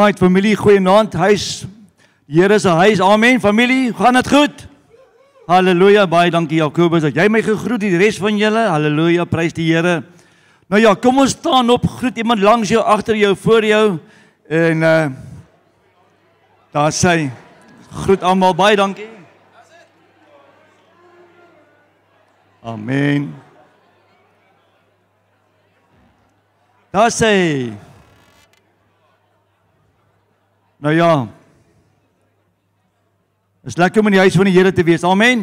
Right, familie, goeienaand. Huis. Die Here se huis. Amen. Familie, gaan dit goed? Halleluja. Baie dankie Jakobus dat jy my gegroet het. Die res van julle. Halleluja. Prys die Here. Nou ja, kom ons staan op. Groet iemand langs jou, agter jou, voor jou. En uh daar sê groet almal. Baie dankie. Amen. Daar sê Nou ja. Is lekker om in die huis van die Here te wees. Amen.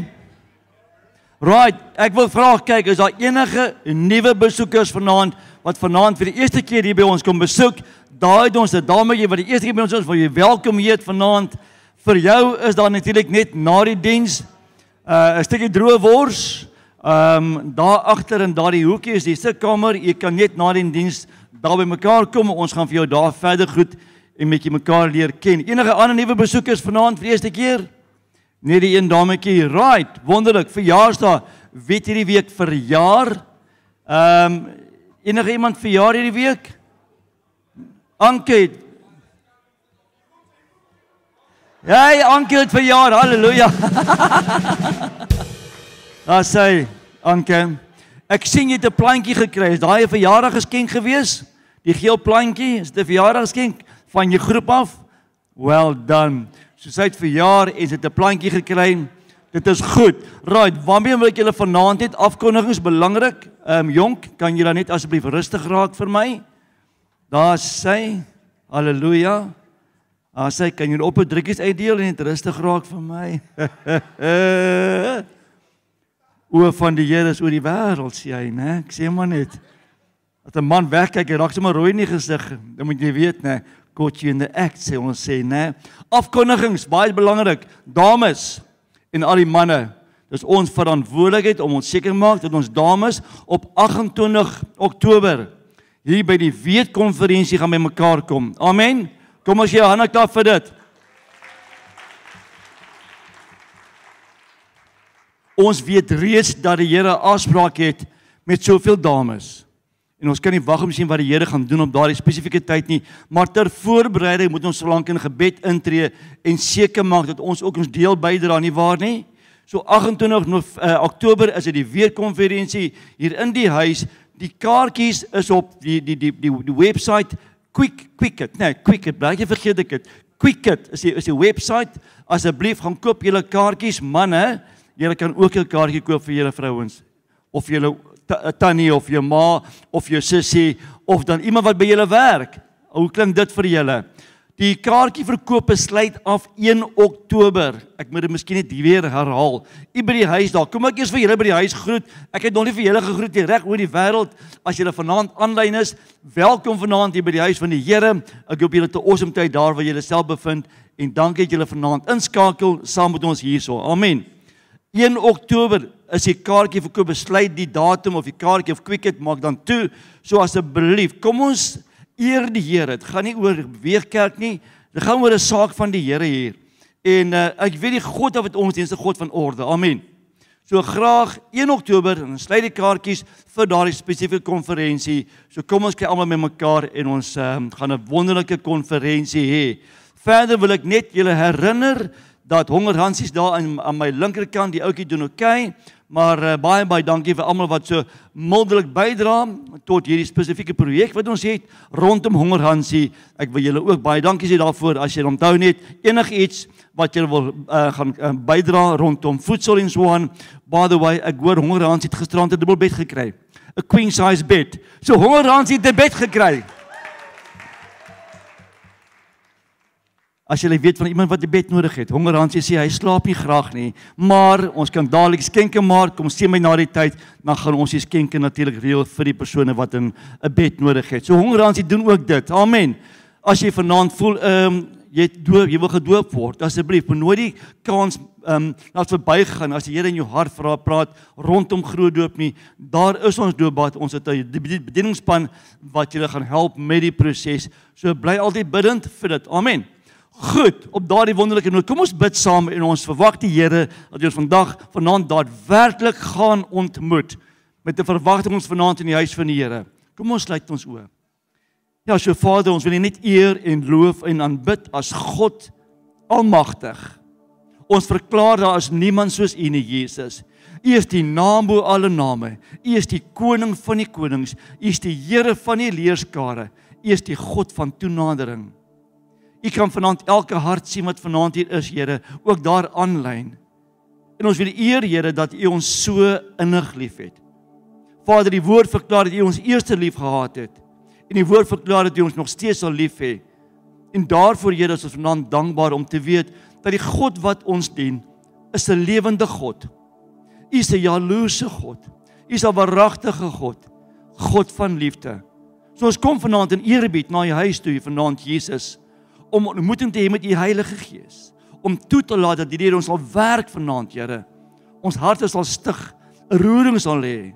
Right, ek wil vra kyk, is daar enige nuwe besoekers vanaand wat vanaand vir die eerste keer hier by ons kom besoek? Daai het ons 'n dametjie wat die eerste keer by ons is, wil jy welkom heet vanaand. Vir jou is daar natuurlik net na die diens uh 'n stukkie droë wors. Ehm um, daar agter in daardie hoekie is die sitkamer. Jy kan net na die diens daar by mekaar kom. Ons gaan vir jou daar verder goed en met mekaar leer ken. Enige ander nuwe besoekers vanaand vir eerste keer? Net die een dametjie. Right, wonderlik. Verjaarsdag. Weet hierdie week verjaar? Ehm um, enige iemand verjaar hierdie week? Anke. Ja, hey, Anke het verjaar. Halleluja. Daar sê Anke. Ek sien jy het 'n plantjie gekry. Is daai 'n verjaardagsgeskenk gewees? Die geel plantjie, is dit 'n verjaardagsgeskenk? Van jou groep af. Well done. So sy het verjaar en sy het 'n plantjie gekry. Dit is goed. Right, waarmee wil ek julle vanaand net afkondigings belangrik. Ehm um, jonk, kan jy dan net asseblief rustig raak vir my? Daar sê Halleluja. Ah sê kan jy op 'n drukkies uitdeel en net rustig raak vir my? o van die Here is oor die wêreld sê hy, né? Ek sê maar net. As 'n man wegkyk, hy raak sommer rooi in die gesig. Dan moet jy weet, né? Got you in the act sê ons sê nê. Afkondigings baie belangrik. Dames en al die manne, dis ons verantwoordelikheid om ons seker maak dat ons dames op 28 Oktober hier by die weetkonferensie gaan by mekaar kom. Amen. Kom as jy hande klap vir dit. Ons weet reeds dat die Here afspraak het met soveel dames. En ons kan nie wag om sien wat die Here gaan doen op daardie spesifieke tyd nie, maar ter voorbereiding moet ons solank in gebed intree en seker maak dat ons ook ons deel bydra nie waar nie. So 28 no, uh, Oktober is dit die weerkonferensie hier in die huis. Die kaartjies is op die die die die, die webwerf quick quicket, nee, quicket, bly jy vergeet ek dit. Quicket is die is die webwerf. Asseblief gaan koop julle kaartjies manne. Julle kan ook 'n kaartjie koop vir julle vrouens of julle tannie of jou ma of jou sussie of dan iemand wat by julle werk. Hoe klink dit vir julle? Die kaartjie verkoop sluit af 1 Oktober. Ek moet dit miskien net weer herhaal. U by die huis daar. Kom ek eers vir julle by die huis groet. Ek het nog nie vir julle gegroet nie reg oor die wêreld. As julle vanaand aanlyn is, welkom vanaand hier by die huis van die Here. Ek hoop julle het 'n awesome tyd daar waar julle self bevind en dankie dat julle vanaand inskakel saam met ons hierso. Amen. 1 Oktober is die kaartjie verkoop besluit die datum of die kaartjie of quicket maak dan toe. So asseblief kom ons eer die Here. Dit gaan nie oor weerkerk nie. Dit gaan oor 'n saak van die Here hier. En uh, ek weet die God wat ons dienste God van orde. Amen. So graag 1 Oktober en sluit die kaartjies vir daardie spesifieke konferensie. So kom ons kyk almal met mekaar en ons um, gaan 'n wonderlike konferensie hê. Verder wil ek net julle herinner dat Honger Hansies daar aan, aan my linkerkant die ouetjie doen oké, okay, maar uh, baie baie dankie vir almal wat so mildelik bydra tot hierdie spesifieke projek wat ons het rondom Honger Hansie. Ek wil julle ook baie dankie sê daarvoor as jy onthou net enigiets wat jy wil uh, gaan uh, bydra rondom voedsel en so aan. By the way, ek hoor Honger Hansie het gisterand 'n dubbelbed gekry. 'n Queen size bed. So Honger Hansie het 'n bed gekry. As jy weet van iemand wat 'n bed nodig het, honger dan sê hy slaap nie graag nie, maar ons kan dadelik skenke maak, kom sien my na die tyd, dan gaan ons die skenke natuurlik reël vir die persone wat 'n 'n bed nodig het. So honger dan sê doen ook dit. Amen. As jy vanaand voel ehm um, jy doop, jy wil gedoop word, asseblief benooi die kans ehm um, laat verbygaan as die Here in jou hart vra praat rondom groot doop nie. Daar is ons doopbad, ons het 'n bedieningspan wat julle gaan help met die proses. So bly altyd bidend vir dit. Amen. Goed, op daardie wonderlike noot, kom ons bid saam en ons verwag die Here dat ons vandag vanaand daadwerklik gaan ontmoet met 'n verwagting ons vanaand in die huis van die Here. Kom ons sluit ons oë. Ja, so Vader, ons wil U net eer en loof en aanbid as God almagtig. Ons verklaar daar is niemand soos U nie, Jesus. U is die naam bo alle name. U is die koning van die konings. U is die Here van die leerskare. U is die God van toenadering. U kan vanaand elke hart sien wat vanaand hier is, Here, ook daar aanlyn. En ons wil eer, Here, dat U ons so innig liefhet. Vader, die woord verklaar dat U ons eerste lief gehad het. En die woord verklaar dat U ons nog steeds sal lief hê. En daarvoor Here is ons vanaand dankbaar om te weet dat die God wat ons dien, is 'n lewende God. U is 'n jaloerse God. U is 'n waaragtige God, God van liefde. So ons kom vanaand in eerbied na U huis toe, vanaand Jesus, om ontmoeting te hê met U Heilige Gees, om toe te laat dat hierdie ons sal werk vanaand, Here. Ons harte sal stig, 'n roering sal hê.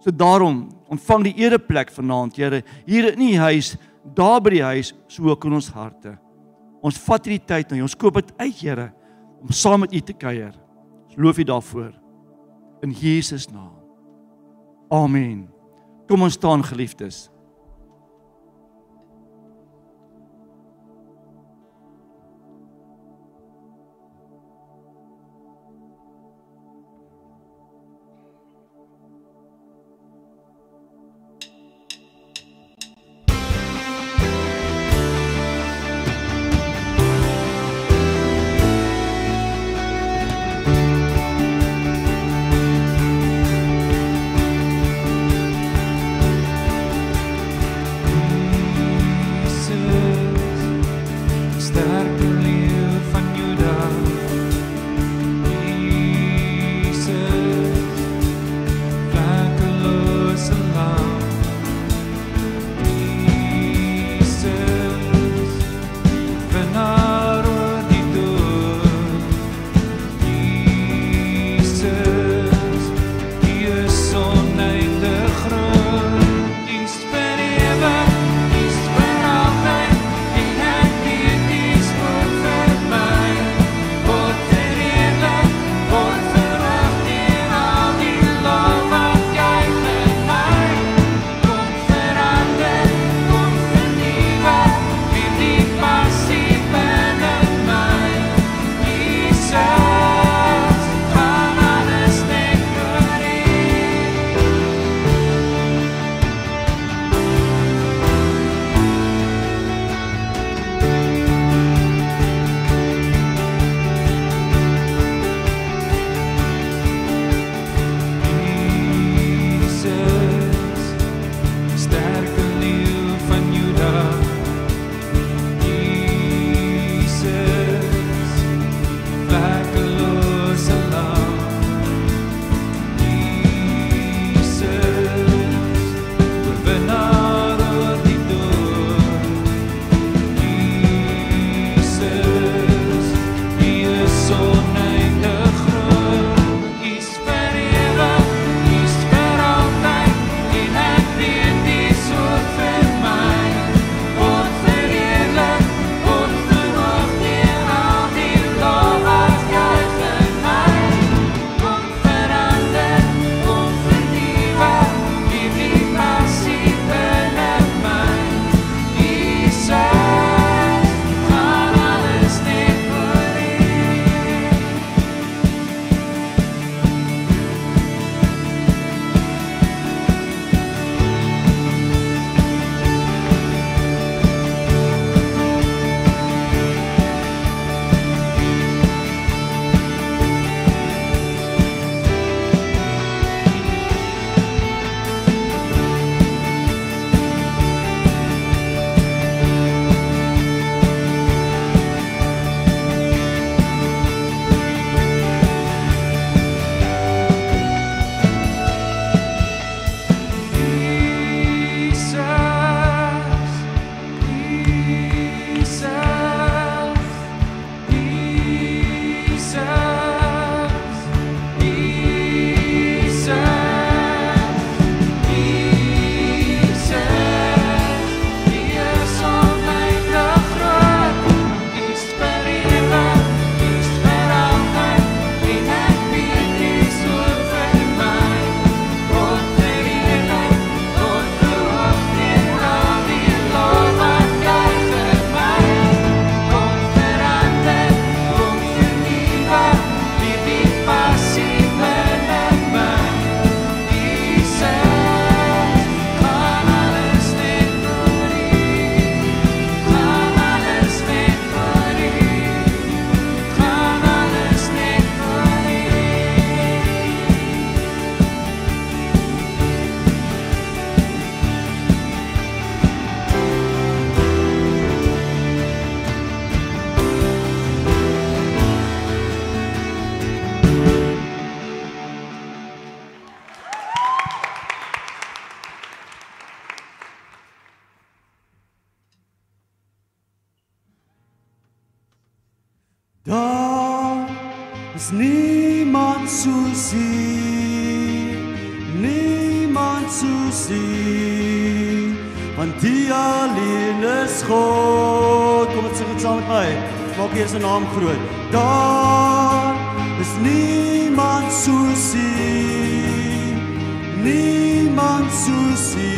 So daarom ontvang die ereplek vanaand, Here, hier in u huis, daar by die huis, so ook in ons harte. Ons vat hierdie tyd nou, ons koop dit uit, Here, om saam met u te kuier. Ons loof u daarvoor in Jesus naam. Amen. Kom ons staan geliefdes. Is niemand soos U niemand soos U want U alleen is God. Kom ons sing dit saam met my. Maak hier se naam groot. Daar is niemand soos U niemand soos U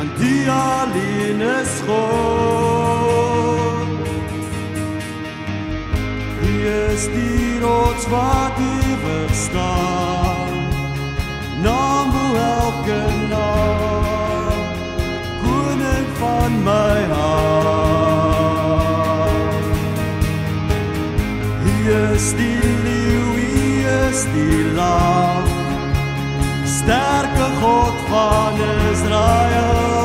want U alleen is God is die rots wat ewig staan. Naam bo elke naam koning van my hart. U is die leeu U is die lam sterke God van Israel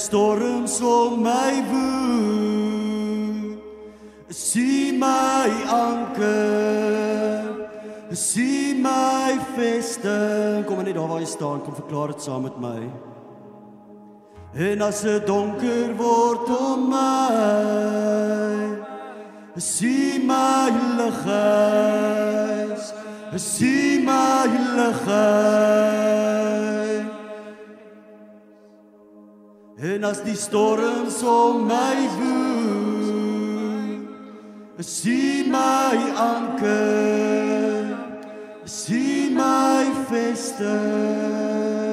storms om my woed, sien my anker, sien my vesting. Kom net daar waar jy staan, kom verklaar dit saam met my. En as dit donker word om my, sien my lighuis, sien my lighuis. En as die storms om my woel, sien my anker, sien my vesting.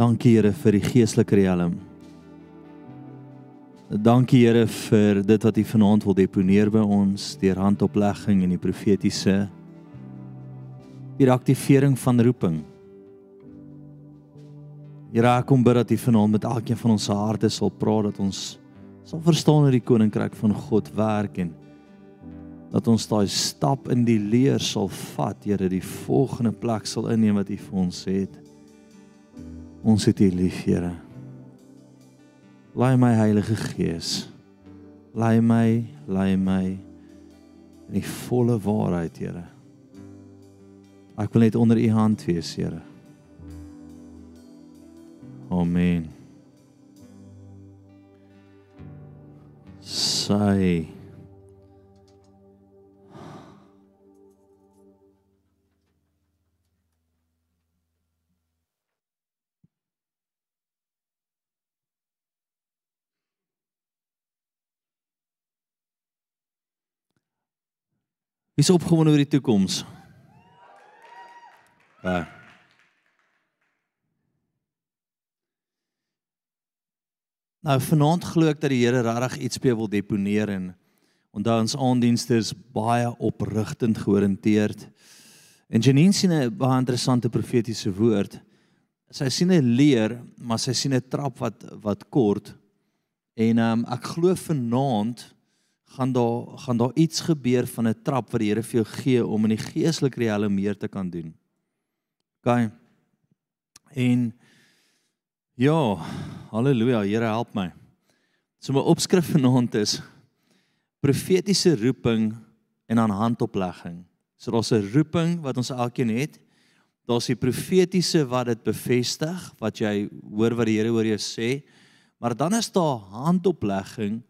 Dankie Here vir die geestelike riem. Dankie Here vir dit wat U vanaand wil deponeer by ons deur handoplegging en die profetiese die aktivering van roeping. Here, ek kom bid dat U vanaand met elkeen van ons harte sal praat dat ons sal verstaan hoe die koninkryk van God werk en dat ons daai stap in die leer sal vat, Here, die volgende plek sal inneem wat U vir ons het. Ons het U lief, Here. Laai my Heilige Gees. Laai my, laai my in die volle waarheid, Here. Ek wil net onder U hand wees, Here. Amen. Sy Wie is opgewonde oor die toekoms? Ja. Nou vanaand glo ek dat die Here regtig iets by jou wil deponeer en onthou ons aandienste is baie oprigtend georiënteerd. En Janine sien 'n baie interessante profetiese woord. Sy sien 'n leer, maar sy sien 'n trap wat wat kort. En um, ek glo vanaand gaan daar gaan daar iets gebeur van 'n trap wat die Here vir jou gee om in die geestelike riekelme meer te kan doen. OK. En ja, haleluja, Here help my. So my opskrif vanaand is profetiese roeping en aan handoplegging. So daar's 'n roeping wat ons elkeen het. Daar's die profetiese wat dit bevestig, wat jy hoor wat die Here oor jou sê. Maar dan is daar handoplegging.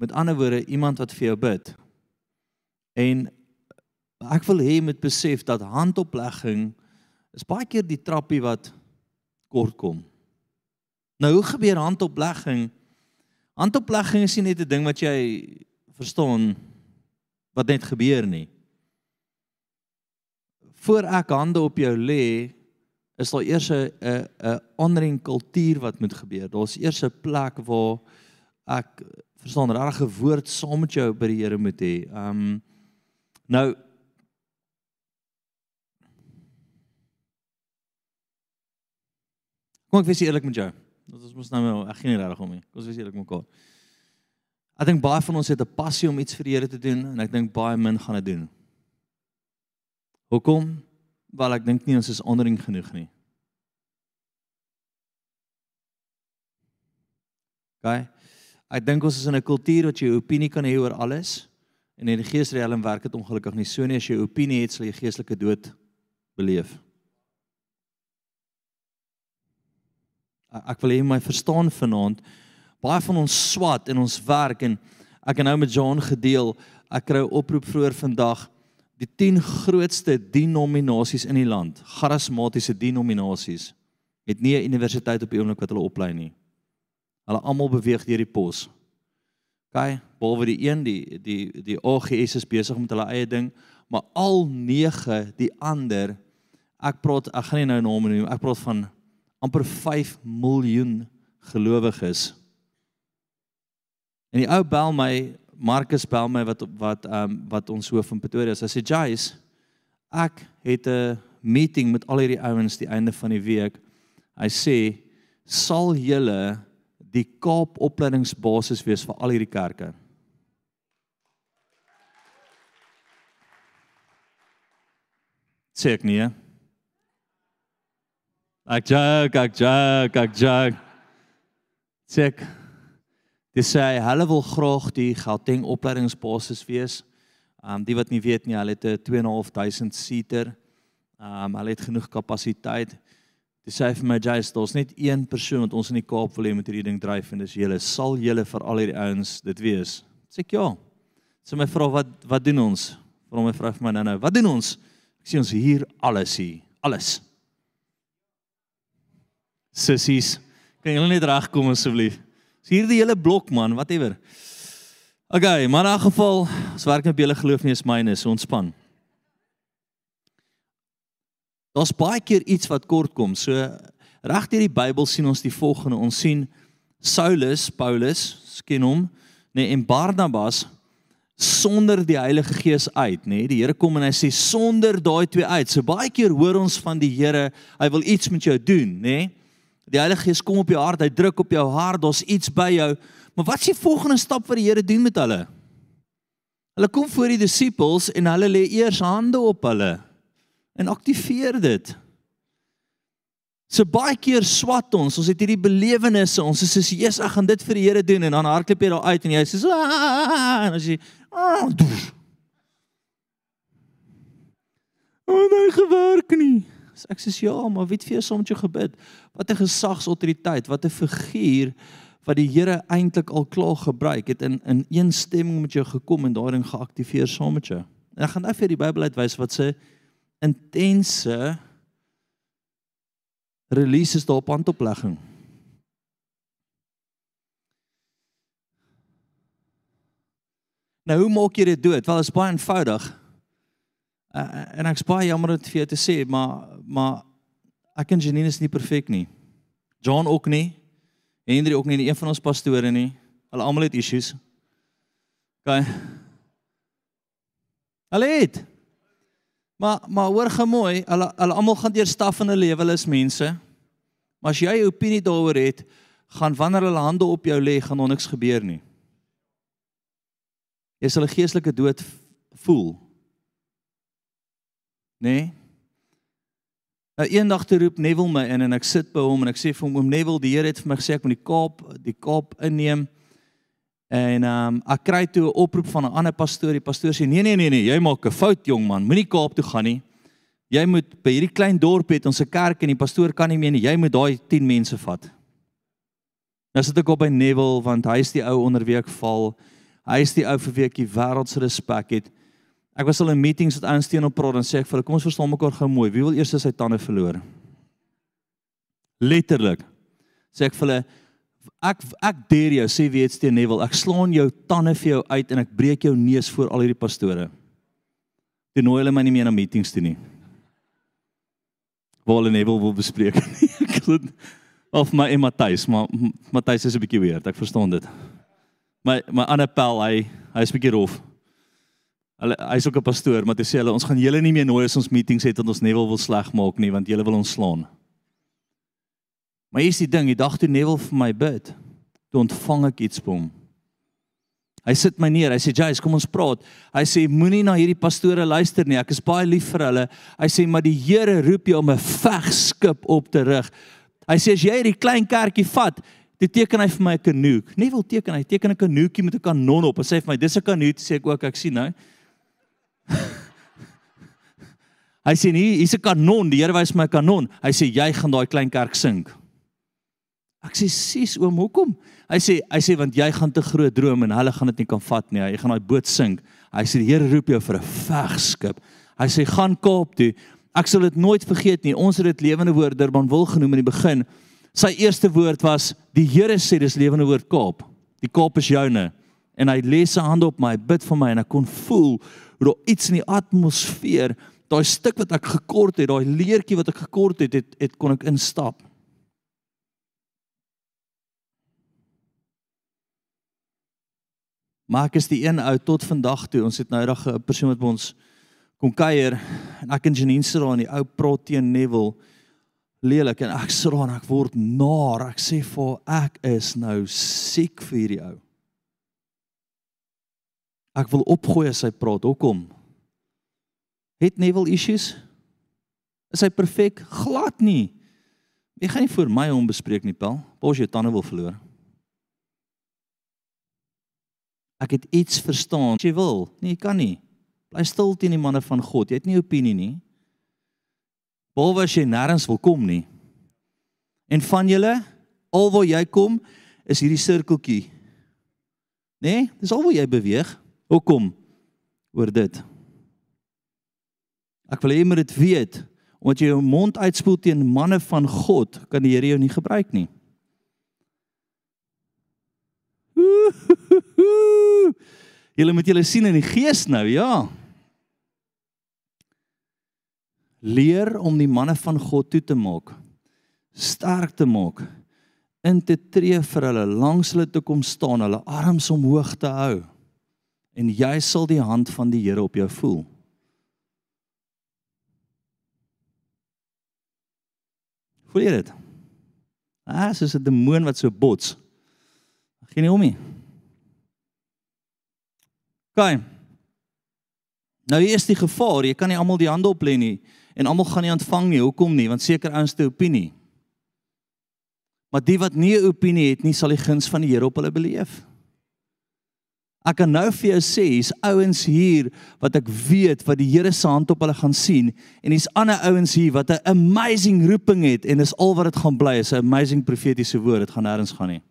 Met ander woorde, iemand wat vir jou bid. En ek wil hê jy moet besef dat handoplegging is baie keer die trappie wat kort kom. Nou hoe gebeur handoplegging? Handoplegging is nie net 'n ding wat jy verstaan wat net gebeur nie. Voor ek hande op jou lê, is daar eers 'n 'n 'n honoring kultuur wat moet gebeur. Daar's eers 'n plek waar ek verstaan regtig 'n woord saam met jou by die Here moet hê. Um nou Kom ek wees eerlik met jou. Dit is mos nou ek gee nie regtig om nie. Kom ons wees eerlik mekaar. Ek dink baie van ons het 'n passie om iets vir die Here te doen en ek dink baie min gaan dit doen. Hoekom? Wel ek dink nie ons is ondering genoeg nie. OK. Ek dink ons is in 'n kultuur wat jy 'n opinie kan hê oor alles en in die geesriem werk dit ongelukkig nie. So nie as jy 'n opinie het sal jy geestelike dood beleef. ek wil hê my verstaan vanaand. Baie van ons swat in ons werk en ek het nou met John gedeel. Ek kry 'n oproep vroeër vandag. Die 10 grootste denominasies in die land charismatiese denominasies het nie 'n universiteit op die oomblik wat hulle oplei nie hulle almal beweeg deur die pos OK behalwe die een die die die OGS is besig met hulle eie ding maar al 9 die ander ek praat ek gaan nie nou name noem ek praat van amper 5 miljoen gelowiges. En die ou bel my, Marcus bel my wat wat ehm um, wat ons hoof van Pretoria is. Hy sê Jace, ek het 'n meeting met al hierdie ouens die einde van die week. Hy sê sal julle die Kaap opleidingsbasis wees vir al hierdie kerke. Sê ek nie. He? Ek joke, ek joke, ek joke. Check. Dis sê hulle wil graag die Gauteng opleidingsbasis wees. Um die wat nie weet nie, hulle het 'n 2.500 seater. Um hulle het genoeg kapasiteit. Dis sê vir my Jace, daar's net een persoon wat ons in die Kaap wil hê met hierdie ding dryf en dis julle. Sal julle vir al hierdie ouens dit wees? Sê ek ja. Sê my vra wat wat doen ons? Vra my vrou vir my nou nou. Wat doen ons? Ek sê ons hier alles hier. Alles sissies. Kan julle net regkom asseblief? Dis hier die hele blok man, whatever. Okay, maar in 'n geval, ons werk met julle geloof nie is myne, so ontspan. Daar's baie keer iets wat kort kom. So reg deur die Bybel sien ons die volgende. Ons sien Saulus, Paulus, ken hom, nee, en Barnabas sonder die Heilige Gees uit, nê? Nee? Die Here kom en hy sê sonder daai twee uit. So baie keer hoor ons van die Here, hy wil iets met jou doen, nê? Nee? Die Heilige Gees kom op jou hart, hy druk op jou hart, daar's iets by jou. Maar wat is die volgende stap wat die Here doen met hulle? Hulle kom voor die disippels en hulle lê eers hande op hulle en aktiveer dit. So baie keer swat ons, ons het hierdie belewennisse, ons sê Jesus, ek gaan dit vir die Here doen en dan hardloop jy daar uit en jy sê en as jy Oh, nee, gewerk nie. Ek sê ja, maar wie het vir jou soms jou gebid? Wat 'n gesagsautoriteit, wat 'n figuur wat die Here eintlik al klaar gebruik het in in een stemming met jou gekom en daarin geaktiveer saam met jou. En ek gaan nou vir die Bybel uitwys wat se intense release is daar op handoplegging. Nou hoe maak jy dit dood? Wel, dit is baie eenvoudig. Uh, en ek spaar jammer dit vir jou te sê, maar maar ek en Janine is nie perfek nie. John ook nie Henry ook nie, nie een van ons pastore nie. Hulle almal het issues. OK. Hulle het. Maar maar hoor gemooi, hulle hulle almal gaan deur staf in hulle lewe, hulle is mense. Maar as jy 'n opinie daaroor het, gaan wanneer hulle hande op jou lê, gaan niks gebeur nie. Jy sal 'n geestelike dood voel. Nee. Nou eendag te roep Neville my in en ek sit by hom en ek sê vir hom oom Neville, die Here het vir my gesê ek moet die Kaap die Kaap inneem. En ehm um, ek kry toe 'n oproep van 'n ander pastoor. Die pastoor sê nee nee nee nee, jy maak 'n fout jong man. Moenie Kaap toe gaan nie. Jy moet by hierdie klein dorp het ons 'n kerk en die pastoor kan nie meer nie. Jy moet daai 10 mense vat. Nou sit ek op by Neville want hy is die ou onder wie ek val. Hy is die ou vir wie ek die wêreld se respek het. Ek was al in meetings met ouens teen op praat en sê ek vir hulle kom ons verstaan mekaar gou mooi. Wie wil eers sy tande verloor? Letterlik. Sê ek vir hulle ek ek deur jou sê wie het steen Neville. Ek slaan jou tande vir jou uit en ek breek jou neus voor al hierdie pastore. Toe nooi hulle my nie meer na meetings toe nie. Waar hulle Neville wil bespreek. of my en Matthys, maar Matthys is 'n bietjie weird. Ek verstaan dit. My my ander pel, hy hy's bietjie rof. Hulle hy's ook 'n pastoor, maar hy sê hulle ons gaan julle nie meer nooi as ons meetings het want ons Neville wil sleg maak nie want julle wil ons slaan. Maar hier's die ding, die dag toe Neville vir my bid, toe ontvang ek iets van hom. Hy sit my neer. Hy sê, "Jace, kom ons praat." Hy sê, "Moenie na hierdie pastore luister nie. Ek is baie lief vir hulle." Hy sê, "Maar die Here roep jou om 'n vegskip op te rig." Hy sê, "As jy hierdie klein kerkie vat, Dit teken hy vir my 'n kanoek. Nie wil teken hy teken 'n kanoekie met 'n kanon op. Hy sê vir my dis 'n kanoe, sê ek ook ek sien nou. hy sê nee, hier's 'n kanon, die Here wys my 'n kanon. Hy sê jy gaan daai klein kerk sink. Ek sê sis oom, hoekom? Hy sê hy sê want jy gaan te groot droom en hulle gaan dit nie kan vat nie. Jy gaan daai boot sink. Hy sê die Here roep jou vir 'n vegskip. Hy sê gaan Kaap toe. Ek sal dit nooit vergeet nie. Ons het dit lewende woord Durban wil genoem in die begin. Sy eerste woord was die Here sê dis lewende woord Kaap. Die Kaap is joune. En hy lê sy hande op my, bid vir my en ek kon voel hoe daar iets in die atmosfeer, daai stuk wat ek gekort het, daai leertjie wat ek gekort het, het, het kon ek instap. Maar ek is die een ou tot vandag toe. Ons het nou eendag 'n persoon wat by ons kom kuier en ek en Janine sit daar in die ou prot teen Neville lelik en ek sit daar en ek word naar. Ek sê vir ek is nou siek vir hierdie ou. Ek wil opgooi as hy praat. Hoekom? Het Neville issues? Is hy perfek? Glad nie. Jy gaan nie vir my hom bespreek nie, Paul. Pos jy tande wil verloor. Ek het iets verstaan. Jy wil. Nee, jy kan nie. Bly stil teen die manne van God. Jy het nie opinie nie. Behalwe as jy nêrens wil kom nie. En van julle, alwaar jy kom, is hierdie sirkeltjie. Nee, dis alwaar jy beweeg. Hoekom? Oor dit. Ek wil hê jy moet dit weet, omdat jy jou mond uitspoel teen manne van God, kan die Here jou nie gebruik nie. Julle moet julle sien in die gees nou, ja. Leer om die manne van God toe te maak. Sterk te maak. In te tree vir hulle, langs hulle te kom staan, hulle arms omhoog te hou. En jy sal die hand van die Here op jou voel. Voel jy dit? Ah, soos 'n demoon wat so bots. Geen nie om nie. Gaan. Nou hier is die gevaar, jy kan nie almal die hande op lê nie en almal gaan nie ontvang nie. Hoekom nie? Want seker ouens te opinie. Maar die wat nie 'n opinie het nie, sal die guns van die Here op hulle beleef. Ek kan nou vir jou sê, hier's ouens hier wat ek weet wat die Here se hand op hulle gaan sien en hier's ander ouens hier wat 'n amazing roeping het en dis al wat dit gaan bly, is 'n amazing profetiese woord, dit gaan nêrens gaan nie.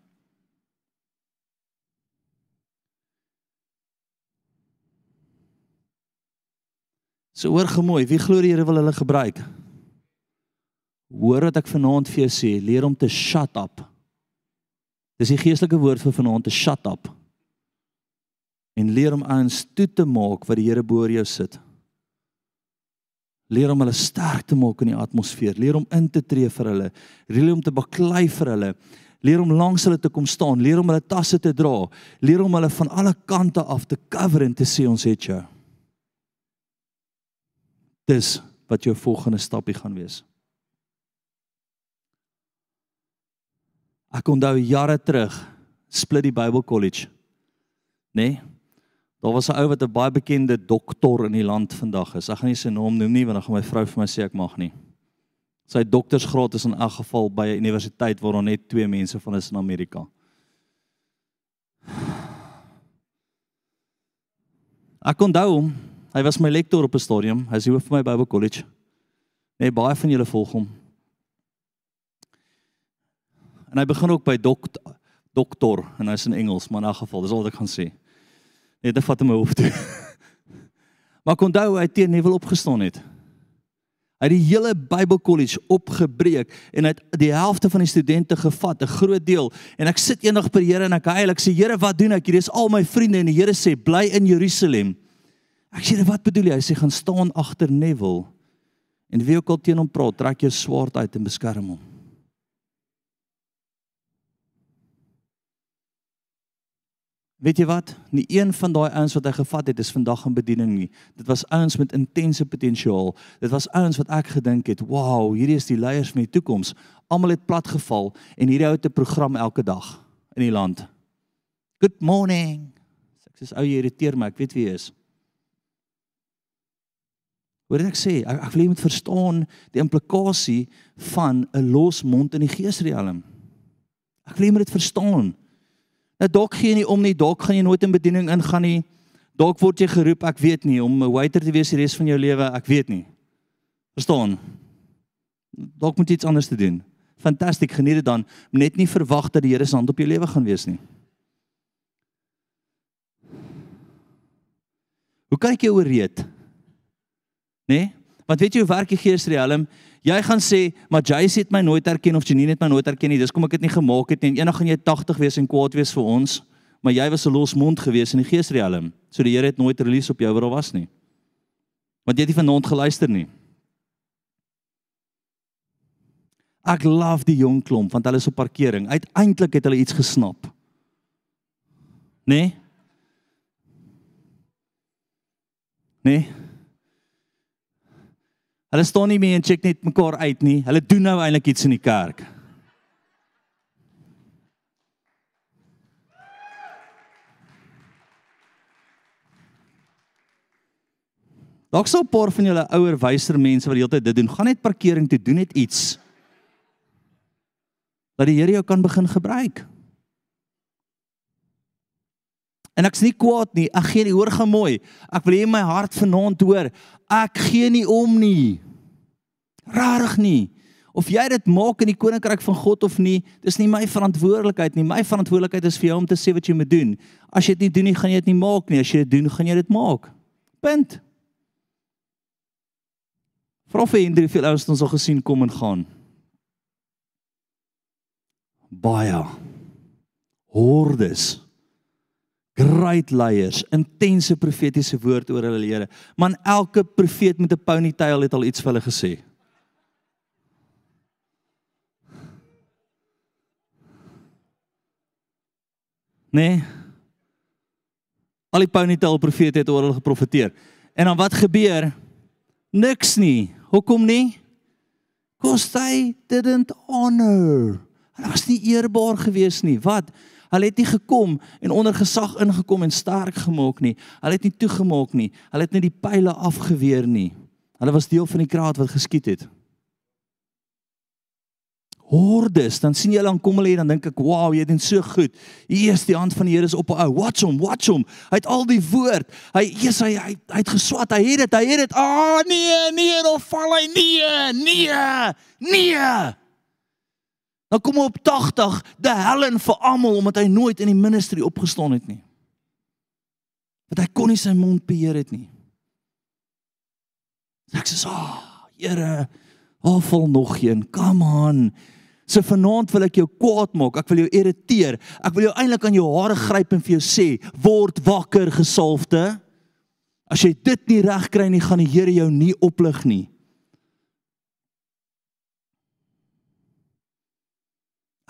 So hoor gemooi, wie glo die Here wil hulle gebruik? Hoor wat ek vanaand vir jou sê, leer om te shut up. Dis die geestelike woord vir vanaand te shut up en leer om ouens toe te maak wat die Here bo oor jou sit. Leer om hulle sterk te maak in die atmosfeer, leer om in te tree vir hulle, leer om te baklei vir hulle. Leer om langs hulle te kom staan, leer om hulle tasse te dra, leer om hulle van alle kante af te cover en te sê ons het jou. Dis wat jou volgende stapie gaan wees. Ek onthou jare terug, split die Bible College. Nee. Daar was 'n ou wat 'n baie bekende dokter in die land vandag is. Ek gaan nie sy naam noem nie want dan gaan my vrou vir my sê ek mag nie. Sy doktorsgraad is in elk geval by 'n universiteit waar daar net twee mense van is in Amerika. Ek onthou hom. Hy was my lektor op 'n stadium. Hy is hoof van my Bible College. Nee, baie van julle volg hom. En hy begin ook by dokter dokter en hy's in Engels, maar in elk geval, dis al wat ek gaan sê. Net te vat in my hoof toe. maar ek onthou hy teen Neville opgestaan het. Hy het die hele Bybelkollege opgebreek en hy het die helfte van die studente gevat, 'n groot deel. En ek sit eendag by die Here en ek huil. Ek sê Here, wat doen ek? Hier is al my vriende en die Here sê bly in Jerusalem. Ek sê wat bedoel jy? Hy sê gaan staan agter Neville. En wie ook al teen hom praat, trek jou swaard uit en beskerm hom. Weet jy wat? Nie een van daai ouens wat hy gevat het is vandag in bediening nie. Dit was ouens met intense potensiaal. Dit was ouens wat ek gedink het, "Wow, hierdie is die leiers van die toekoms." Almal het platgeval en hierdie ou het 'n program elke dag in die land. Good morning. Ek sê ou jy irriteer my, ek weet wie hy is. Wat ek sê, ek, ek wil jy moet verstaan die implikasie van 'n los mond in die geesriem. Ek wil jy moet dit verstaan. Nou dalk gee jy nie om nie, dalk gaan jy nooit in bediening ingaan nie. Dalk word jy geroep, ek weet nie, om 'n waiter te wees die res van jou lewe, ek weet nie. Verstaan? Dalk moet jy iets anders te doen. Fantasties, geniet dit dan. Net nie verwag dat die Here se hand op jou lewe gaan wees nie. Hoe kan ek jou ooreed? Nee? Want weet jy hoe werk die geesriem? Jy gaan sê, "Maar Jace het my nooit herken of Janine het my nooit herken nie. Dis kom ek dit nie gemaak het nie. Eendag gaan jy 80 wees en kwaad wees vir ons, maar jy was 'n losmond gewees in die geesriem. So die Here het nooit release op jou waar was nie. Want jy het nie vanaand geluister nie. Ek love die jong klomp want hulle is op parkering. Uiteindelik het hulle iets gesnap. Nee? Nee? Hulle staan nie meer en check net mekaar uit nie. Hulle doen nou eintlik iets in die kerk. Dalk sou 'n paar van julle ouer wyser mense wat die hele tyd dit doen, gaan net parkering toe, doen net iets. Dat die Here jou kan begin gebruik. En ek's nie kwaad nie. Ek gee nie hoor gaan mooi. Ek wil hê my hart vanaand hoor. Ek gee nie om nie. Rarig nie. Of jy dit maak in die koninkryk van God of nie, dis nie my verantwoordelikheid nie. My verantwoordelikheid is vir jou om te sê wat jy moet doen. As jy dit nie doen nie, gaan jy dit nie maak nie. As jy dit doen, gaan jy dit maak. Punt. Prof Hendrik het ons ons al gesien kom en gaan. Baie hordes great leiers, intense profetiese woord oor hulle Here. Man elke profeet met 'n ponytail het al iets vir hulle gesê. Nee. Al die ponytail profete het oor hulle geprofeteer. En dan wat gebeur? Niks nie. Hoekom nie? Cause they didn't honor. Hulle was nie eerbaar gewees nie. Wat? Hulle het nie gekom en onder gesag ingekom en sterk gemaak nie. Hulle het nie toegemaak nie. Hulle het net die pile afgeweer nie. Hulle was deel van die kraat wat geskiet het. Hordes, dan sien jy hulle aankom hulle en dan dink ek, "Wow, jy doen so goed. Hier is die hand van die Here is op 'n ou. Watch hom, watch hom. Hy het al die woord. Hy eers hy hy, hy het geswat. Hy het dit, hy het dit. Ah, oh, nee, nee, dan val hy nee, nee, nee. Dan kom op 80 die hellen vir almal omdat hy nooit in die ministry opgestaan het nie. Want hy kon nie sy mond beheer het nie. Ek sê, "Ag, oh, Here, afval nog een. Come on." So vanaand wil ek jou kwaad maak. Ek wil jou irriteer. Ek wil jou eintlik aan jou hare gryp en vir jou sê, "Word wakker, gesalfde." As jy dit nie reg kry nie, gaan die Here jou nie oplig nie.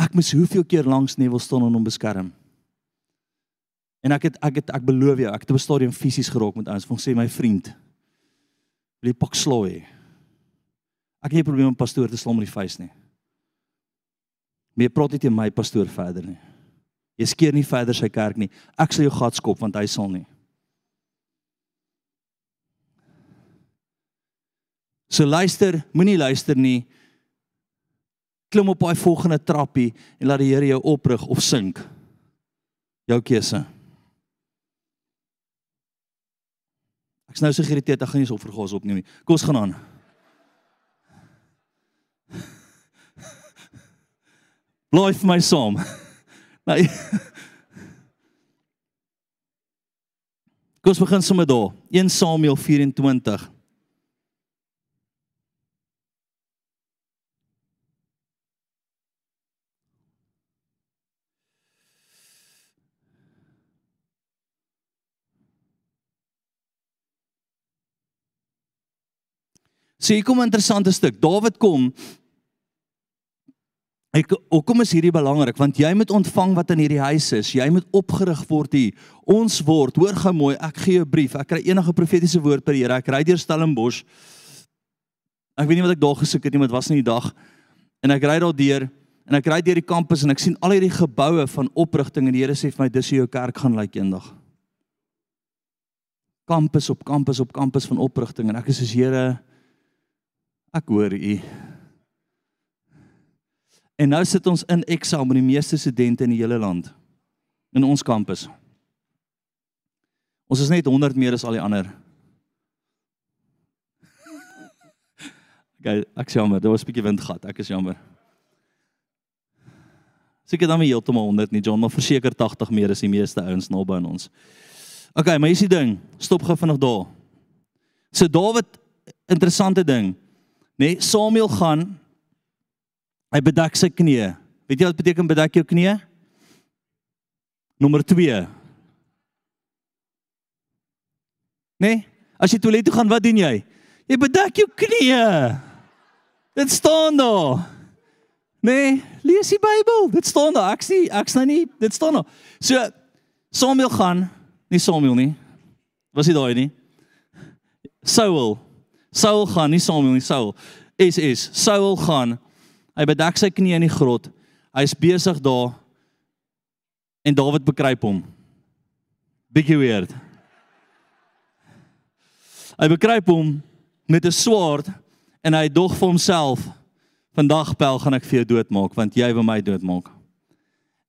Ek moes hoeveel keer langs Neville staan en hom beskerm. En ek het ek het ek beloof jou, ek het op 'n stadium fisies geraak met ouens. Van sê my vriend, wil jy pak slooi? Ek het nie probleme om pastoor te slaan met die vuis nie. Maar jy praat net teen my pastoor verder nie. Jy skeer nie verder sy kerk nie. Ek sal jou gat skop want hy sal nie. So luister, moenie luister nie. Klim op daai volgende trappie en laat die Here jou oprig of sink. Jou keuse. Ek's nou so geïrriteerd, ek gaan nie so vergaas opneem nie. Kom ons gaan aan. Blaai vir my saam. Nee. Kom ons begin sommer daar. 1 Samuel 24. So, kom 'n interessante stuk. Dawid kom Ek hoekom is hierdie belangrik? Want jy moet ontvang wat in hierdie huis is. Jy moet opgerig word hier. Ons word, hoor gou mooi, ek gee jou 'n brief. Ek kry enige profetiese woord per Here. Ek ry deur Stellenbosch. Ek weet nie wat ek daar gesoek het nie, maar dit was nie die dag. En ek ry daar deur en ek ry deur die kampus en ek sien al hierdie geboue van oprigting en die Here sê vir my dis hoe jou kerk gaan lyk eendag. Kampus op kampus op kampus van oprigting en ek is soos Here ek hoor u. En nou sit ons in eksamen met die meeste studente in die hele land in ons kampus. Ons is net 100 meer as al die ander. Okay, ek jammer, daar was 'n bietjie wind gehad. Ek is jammer. Seker dan nie heeltemal 100 nie, John, maar verseker 80 meer as die meeste ouens naby aan ons. Okay, maar hier's die ding. Stop gou vinnig daar. So Dawid interessante ding, nê? Nee, Samuel gaan Hy bedek sy knieë. Weet jy wat beteken bedek jou knieë? Nommer 2. Nee, as jy toilet toe gaan, wat doen jy? Jy bedek jou knieë. Dit staan daar. Nee, lees die Bybel. Dit staan daar. Ek sien ek's nou nie, dit staan daar. So Samuel gaan, nie Samuel nie. Was hy daai nie? Saul. Saul gaan, nie Samuel nie, Saul. Is is Saul gaan Hy bedek sy knie in die grot. Hy's besig daar. En Dawid bekruip hom. Bietjie weird. Hy bekruip hom met 'n swaard en hy dog vir homself: "Vandag pel gaan ek vir jou doodmaak want jy wil my doodmaak."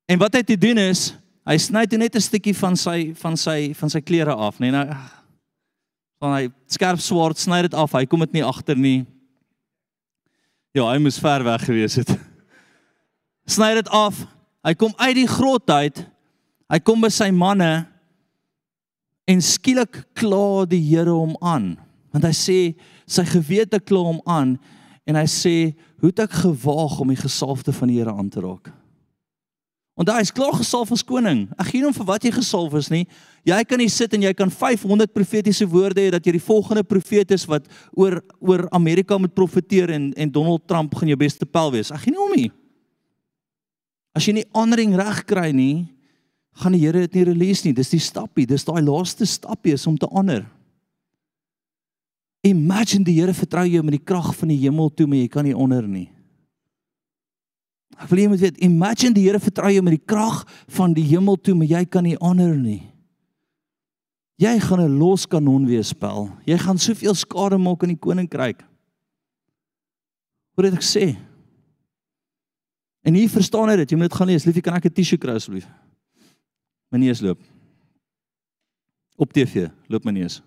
En wat hy te doen is, hy sny net 'n stukkie van sy van sy van sy klere af, nee nou van hy skerp swaard sny dit af. Hy kom dit nie agter nie. Ja, hy moes ver weg gewees het. Sny dit af. Hy kom uit die grot uit. Hy kom by sy manne en skielik kla die Here hom aan. Want hy sê sy gewete kla hom aan en hy sê, "Hoe het ek gewaag om die gesalfde van die Here aan te raak?" Want hy is klaar gesalf as koning. Ek gee hom vir wat jy gesalf is nie. Jy kan nie sit en jy kan 500 profetiese woorde hê dat jy die volgende profeet is wat oor oor Amerika moet profeteer en en Donald Trump gaan jou beste pel wees. Ek gee nie om nie. As jy nie aanring reg kry nie, gaan die Here dit nie release nie. Dis die stappie, dis daai laaste stappie is om te ander. Imagine die Here vertrou jou met die krag van die hemel toe, maar jy kan nie onder nie. Ek wil jy moet weet, imagine die Here vertrou jou met die krag van die hemel toe, maar jy kan nie honor nie. Jy gaan 'n los kanon wees, Paul. Jy gaan soveel skade maak in die koninkryk. Wat het ek sê? En hier verstaan jy dit, jy moet dit gaan lees. Liefie, kan ek 'n tissue kry asseblief? My neus loop. Op TV, loop my neus.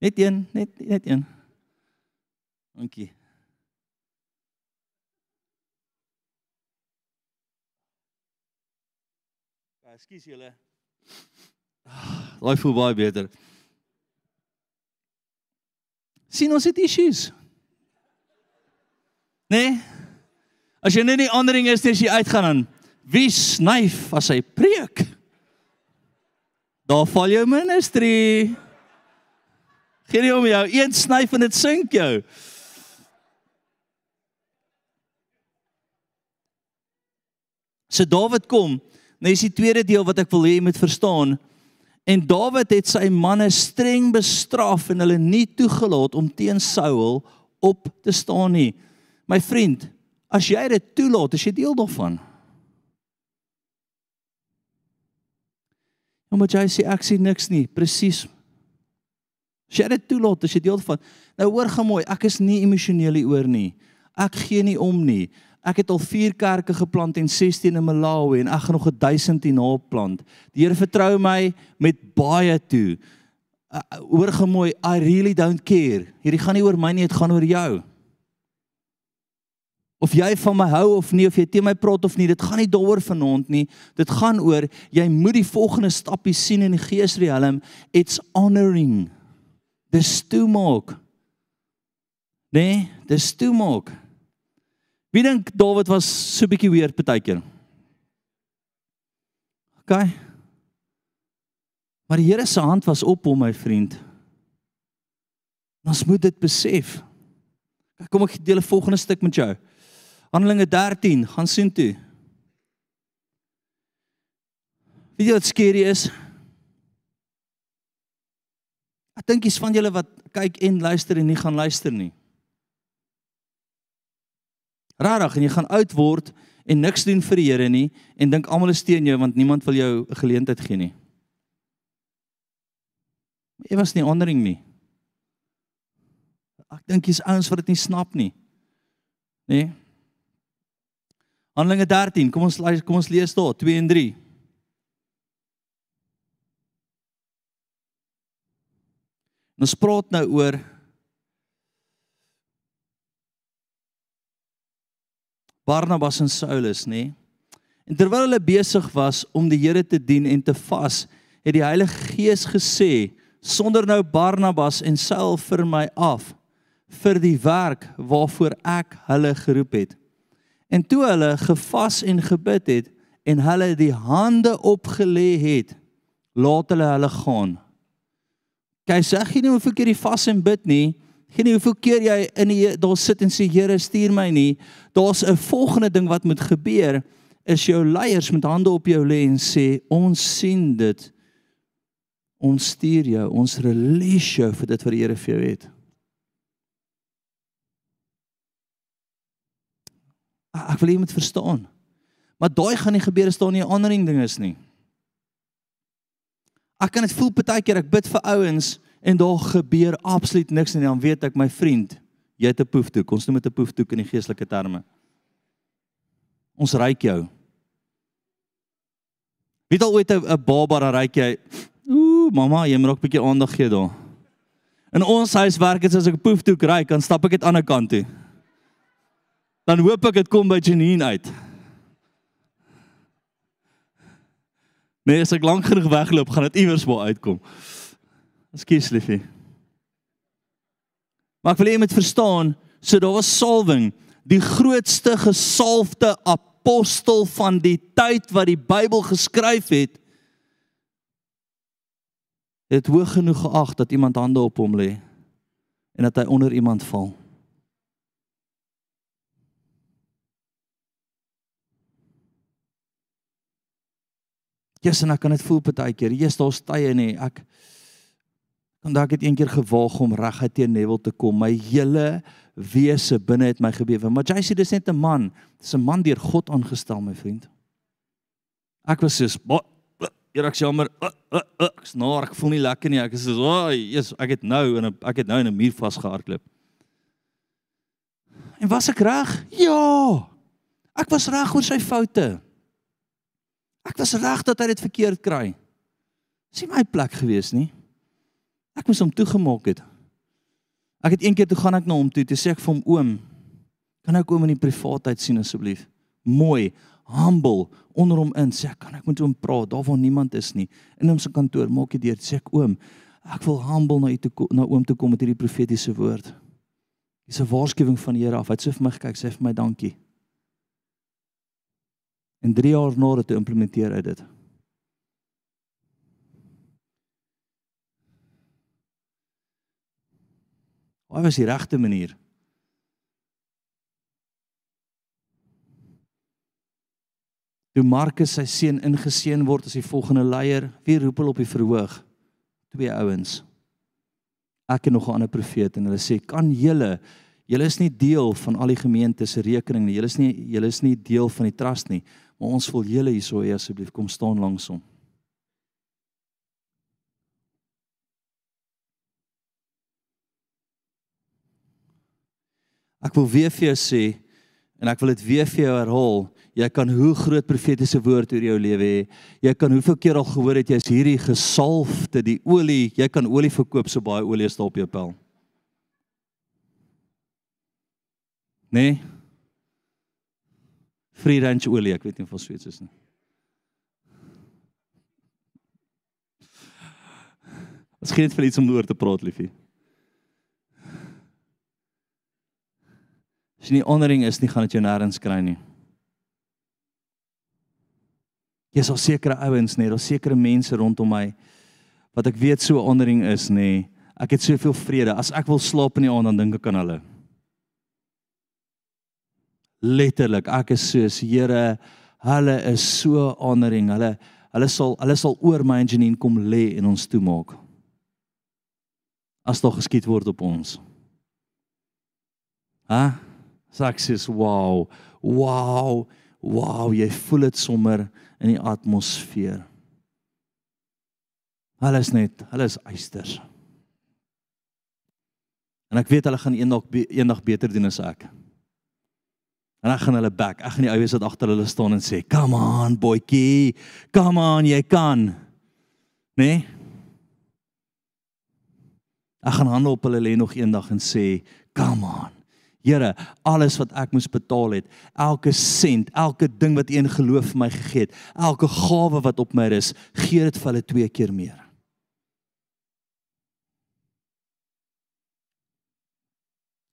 Net een, net net een. Dankie. Ekskuus julle. Daai voel baie beter. sien ons het issues. Nee. As jy net nie ander ding is as jy uitgaan dan wie snyf as hy preek? Daar val jou ministry. Geen nie om jou een snyf en dit sink jou. So Dawid kom, nou is die tweede deel wat ek wil hê jy moet verstaan. En Dawid het sy manne streng bestraf en hulle nie toegelaat om teen Saul op te staan nie. My vriend, as jy dit toelaat, is jy deel daarvan. Omdat jy sê ek sien niks nie, presies. As jy dit toelaat, is jy deel daarvan. Nou hoor gaan mooi, ek is nie emosioneel hieroor nie. Ek gee nie om nie. Ek het al 4 kerke geplant en 16 in Malawi en ek gaan nog 1000 hierna plant. Die Here vertrou my met baie toe. Uh, hoor gemooi, I really don't care. Hierdie gaan nie oor my nie, dit gaan oor jou. Of jy van my hou of nie, of jy teen my praat of nie, dit gaan nie daaroor vanaand nie. Dit gaan oor jy moet die volgende stappie sien in die geesriem. It's honoring. Dis toe maak. Nee, dis toe maak. Wie dink Dawid was so bietjie weird partykeer? OK. Maar die Here se hand was op hom, my vriend. Ons moet dit besef. Kom ek deel 'n volgende stuk met jou. Handelinge 13, gaan sien toe. Weet jy wat skerry is? Ek dink jy's van julle wat kyk en luister en nie gaan luister nie. Rarig en jy gaan oud word en niks doen vir die Here nie en dink almal is teen jou want niemand wil jou 'n geleentheid gee nie. Jy was nie ondering nie. Ek dink jy's ouens wat dit nie snap nie. Nê? Nee? Handelinge 13, kom ons kom ons lees daar 2 en 3. Ons praat nou oor Barnabas en Saulus, nê? En terwyl hulle besig was om die Here te dien en te vas, het die Heilige Gees gesê: "Sonder nou Barnabas en Saul vir my af vir die werk waarvoor ek hulle geroep het." En toe hulle gevas en gebid het en hulle die hande opgelê het, laat hulle hulle gaan. Kyk, sê jy nie hoeveel keer jy vas en bid nie, Geen nie hoeveel keer jy in die daar sit en sê Here stuur my nie. Daar's 'n volgende ding wat moet gebeur is jou leiers met hande op jou lê en sê ons sien dit. Ons stuur jou, ons release jou vir dit wat die Here vir jou het. Ek wil jy moet verstaan. Maar daai gaan nie gebeur as daar nie 'n ander ding is nie. Ek kan dit voel partykeer ek bid vir ouens en daar gebeur absoluut niks en dan weet ek my vriend, jy het 'n poefdoek. Ons noem dit 'n poefdoek in die geestelike terme. Ons ryk jou. Wie het al ooit 'n baba dan ryk jy? Ooh, mamma, jy moet ook 'n bietjie aandag gee daar. In ons huis werk dit as ek 'n poefdoek ryk, dan stap ek dit aan die ander kant toe. Dan hoop ek dit kom by Janine uit. Nee, as ek lank genoeg wegloop, gaan dit iewers waar uitkom. Ekskuus liefie. Maar ek wil hê jy moet verstaan, so daar was salwing, die grootste gesalfde apostel van die tyd wat die Bybel geskryf het, het hoog genoeg geag dat iemand hande op hom lê en dat hy onder iemand val. Jesus, en ek kan dit voel partykeer. Jesus, daar's tye nê. Ek Want ek het eendag gewaag om reguit teen Neville te kom. My hele wese binne het my gebewe. Maar jy sê dis net 'n man. Dis 'n man deur God aangestel, my vriend. Ek was so Hier ek jammer. Ek snor, ek voel nie lekker nie. Ek is so, "Ag, Jesus, ek het nou in 'n ek het nou in 'n muur vasgehardloop." En was ek reg? Ja. Ek was reg oor sy foute. Ek was reg dat hy dit verkeerd kry. Nie my plek gewees nie. Ek moes hom toegemaak het. Ek het een keer toe gaan ek na hom toe, toe sê ek vir hom oom, kan ek oom in die privaatheid sien asseblief? Mooi, humble, onder hom in sê ek kan ek met hom praat daar waar niemand is nie. In hom se kantoor maak hy deur sê ek oom, ek wil humble na u toe na oom toe kom met hierdie profetiese woord. Dis 'n waarskuwing van die Here af. Hy het so vir my gekyk, sê vir my dankie. En 3 jaar na dit implementeer hy dit. Wat was die regte manier? Toe Markus sy seun ingeseën word as die volgende leier, wie roep hulle op die verhoog? Twee ouens. Ek en nog 'n ander profeet en hulle sê, "Kan julle julle is nie deel van al die gemeente se rekening nie. Julle is nie julle is nie deel van die trust nie, maar ons wil julle hierso hê asseblief kom staan langs hom." Ek wil weer vir jou sê en ek wil dit weer vir jou herhaal. Jy kan hoe groot profetiese woord oor jou lewe hê. Jy kan hoeveel keer al gehoor het jy's hierdie gesalfde, die olie, jy kan olie verkoop so baie olie is daar op jou pel. Nee. Free range olie, ek weet nie of ons Sweeds is nie. Ons gee net vir iets om oor te praat, liefie. As jy nie onderring is nie, gaan dit jou nêrens kry nie. Jy sal sekere ouens net, daar sekere mense rondom my wat ek weet so onderring is nê. Ek het soveel vrede. As ek wil slaap in die aand dan dink ek aan hulle. Letterlik, ek is soos Here, hulle is so onderring. Hulle hulle sal hulle sal oor my en Janine kom lê en ons toemaak. As daar geskiet word op ons. Ha? Saksies, wow. Wow. Wow, jy voel dit sommer in die atmosfeer. Hulle is net, hulle is eisters. En ek weet hulle gaan eendag eendag beter doen as ek. En ek gaan hulle back. Ek gaan die ouens wat agter hulle staan en sê, "Come on, boetjie. Come on, jy kan." Né? Nee? Ek gaan hande op hulle lê nog eendag en sê, "Come on." Here, alles wat ek moes betaal het, elke sent, elke ding wat U in geloof vir my gegee het, elke gawe wat op my is, gee dit vir hulle twee keer meer.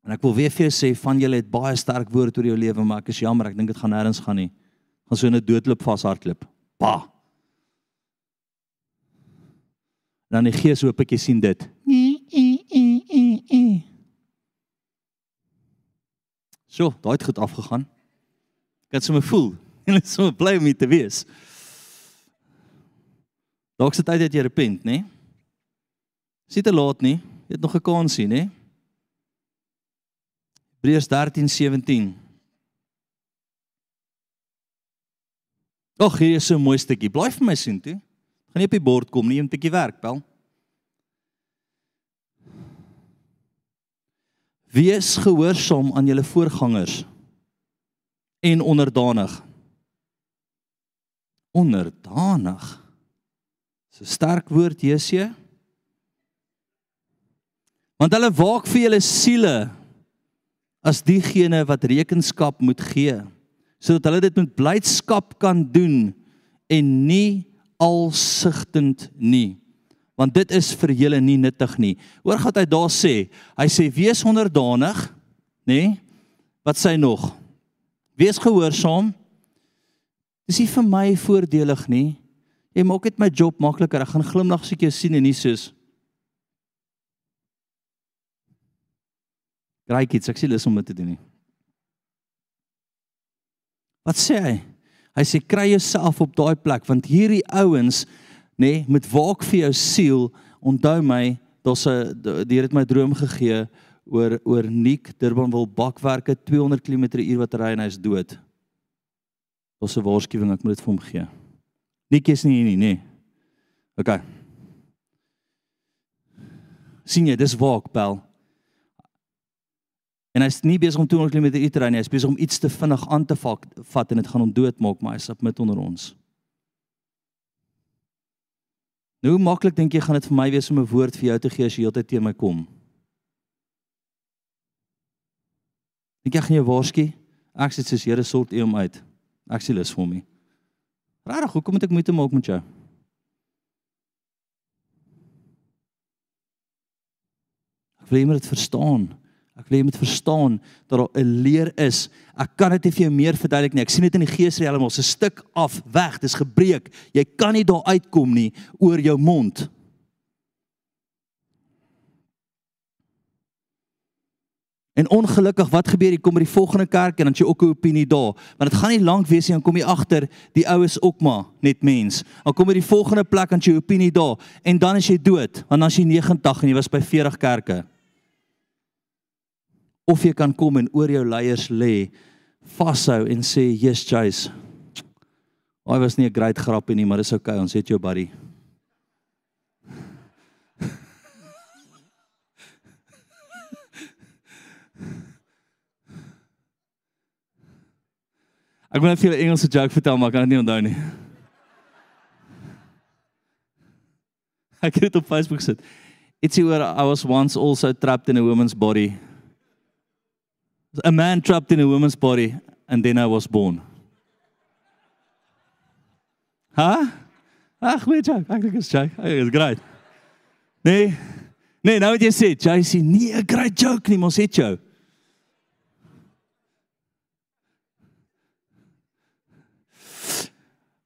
En ek wil weer vir jou sê van julle het baie sterk woorde oor jou lewe, maar ek is jammer, ek dink dit gaan nêrens gaan nie. Gaan so in 'n doodloop vashardloop. Pa. Dan die gees hoop ek jy sien dit. Nee, nee, nee, nee. So, daai het goed afgegaan. Ek het sommer voel. En dit is so bly om hier te wees. Dalk se tyd dat jy repent, né? Sit te laat nie. Jy het nog 'n kans sien, né? Hebreërs 13:17. Ag, hier is so 'n mooi stukkie. Bly vir my sien toe. Gaan nie op die bord kom nie, 'n bietjie werk, bel. Wees gehoorsaam aan julle voorgangers en onderdanig. Onderdanig. So sterk woord Jesusie. Want hulle waak vir julle siele as diegene wat rekenskap moet gee, sodat hulle dit met blydskap kan doen en nie alsigtend nie want dit is vir julle nie nuttig nie. Hoor wat hy daar sê. Hy sê wees onderdanig, nê? Nee? Wat sê nog? Wees gehoorsaam. Dis nie vir my voordelig nie. Jy maak dit my job makliker. Ek gaan glimlag as ek jou sien en nie soos Graai iets, ek sê lus om dit te doen nie. Wat sê hy? Hy sê kry jouself op daai plek want hierdie ouens nê, nee, met waak vir jou siel. Onthou my, daar's 'n die Here het my droom gegee oor oor Nick Durban wil bakwerke 200 km/h wat ry en hy's dood. Daar's 'n waarskuwing, ek moet dit vir hom gee. Nick is nie hier nie, nê. Nee. OK. sien jy, dis waak, bel. En hy's nie besig om 200 km/h te ry nie, hy's besig om iets te vinnig aan te vat, en dit gaan hom doodmaak, maar hy's op met onder ons. Nou hoe maklik dink jy gaan dit vir my wees om 'n woord vir jou te gee as jy heeltyd teen my kom? Ek gaan jou waarsku. Ek sê soos Here sort u hom uit. Ek sê lus vir hom. Rarig, hoekom moet ek moeite maak met jou? Ek wil jy moet dit verstaan. Ek wil jy moet verstaan dat daar 'n leer is. Ek kan dit nie vir jou meer verduidelik nie. Ek sien dit in die geesrealm ons 'n stuk af weg. Dis gebreek. Jy kan nie daar uitkom nie oor jou mond. En ongelukkig, wat gebeur? Jy kom by die volgende kerk en dan jy ook 'n opinie daar. Want dit gaan nie lank wees nie, dan kom jy agter die ou is ook maar net mens. Dan kom jy by die volgende plek en jy opinie daar en dan is jy dood, want dan is jy 90 en jy was by 40 kerke. Of jy kan kom en oor jou leiers lê, vashou en sê, "Yes, Jace. Hy was nie 'n great grappie nie, maar dis okay, ons het jou buddy." Ek wil net vir 'n Engelse joke vertel, maar ek kan dit nie onthou nie. Ek het dit op Facebook sit. Ietsie oor I was once also trapped in a woman's body. A man trapped in a woman's body and then I was born. Huh? Ag, weet jy, ek dink dit is joke. Dit is great. Nee. Nee, nou wat jy sê, JC, nie 'n great joke nie, mos het jou.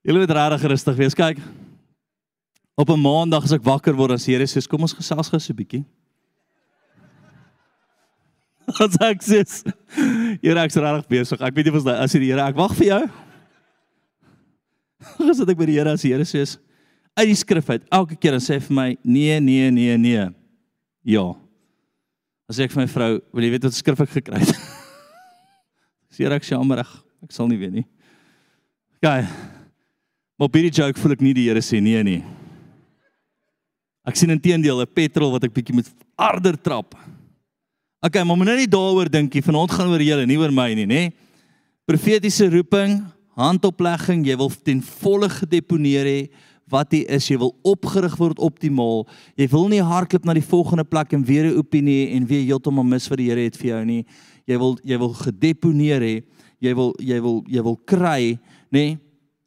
Julle moet regtig rustig wees. Kyk. Op 'n maandag as ek wakker word, as Here sê, "Kom ons gesels gou so 'n bietjie." Wat sê ek? Here, ek's regtig besig. Ek weet nie wat as die Here, ek wag vir jou. As ek by die Here as die Here sê, uit die skrif uit, elke keer dan sê hy vir my, "Nee, nee, nee, nee." Ja. As ek vir my vrou, wil jy weet wat skrif ek gekry het? Sê ek jammer, ek sal nie weet nie. Gaan. Maar op hierdie joke voel ek nie die Here sê nee nie. Ek sien intedeel 'n petrol wat ek bietjie moet harder trap. Okay, maar moet nou nie daaroor dink nie. Vanaand gaan oor julle, nie oor my nie, nê? Profetiese roeping, handoplegging, jy wil ten volle gedeponeer hê wat jy is, jy wil opgerig word optimaal. Jy wil nie hardloop na die volgende plek en weer 'n opinie en weer heeltemal mis wat die Here het vir jou nie. Jy wil jy wil gedeponeer hê. Jy wil jy wil jy wil kry, nê?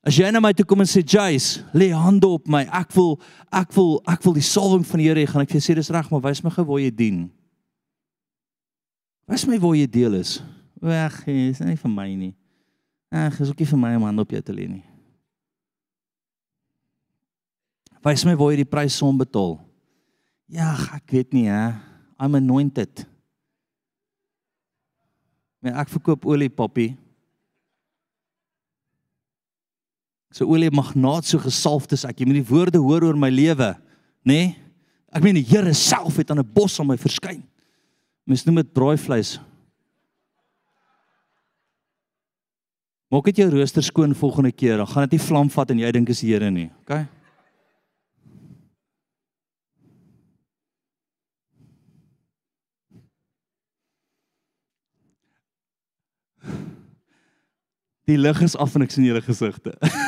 As jy na my toe kom en sê Jace, lê hande op my. Ek wil ek wil ek wil die salwing van die Here hê, gaan ek vir jou sê dis reg, maar wys my gou waar jy dien. Wys my waar jy deel is. Weg, is nie vir my nie. Ag, is ook nie vir my om hande op jou te lê nie. Wys my waar jy die prys som betaal. Ja, ek weet nie hè. I'm anointed. Maar ek verkoop olie, papi. So olie magnaat so gesalfd is ek. Jy moet die woorde hoor oor my lewe, nê? Nee? Ek meen die Here self het aan 'n bos aan my verskyn. Mens noem dit braaivleis. Maak dit jou rooster skoon volgende keer, dan gaan dit nie vlam vat en jy dink is die Here nie. OK? Die lig is af en ek sien julle gesigte.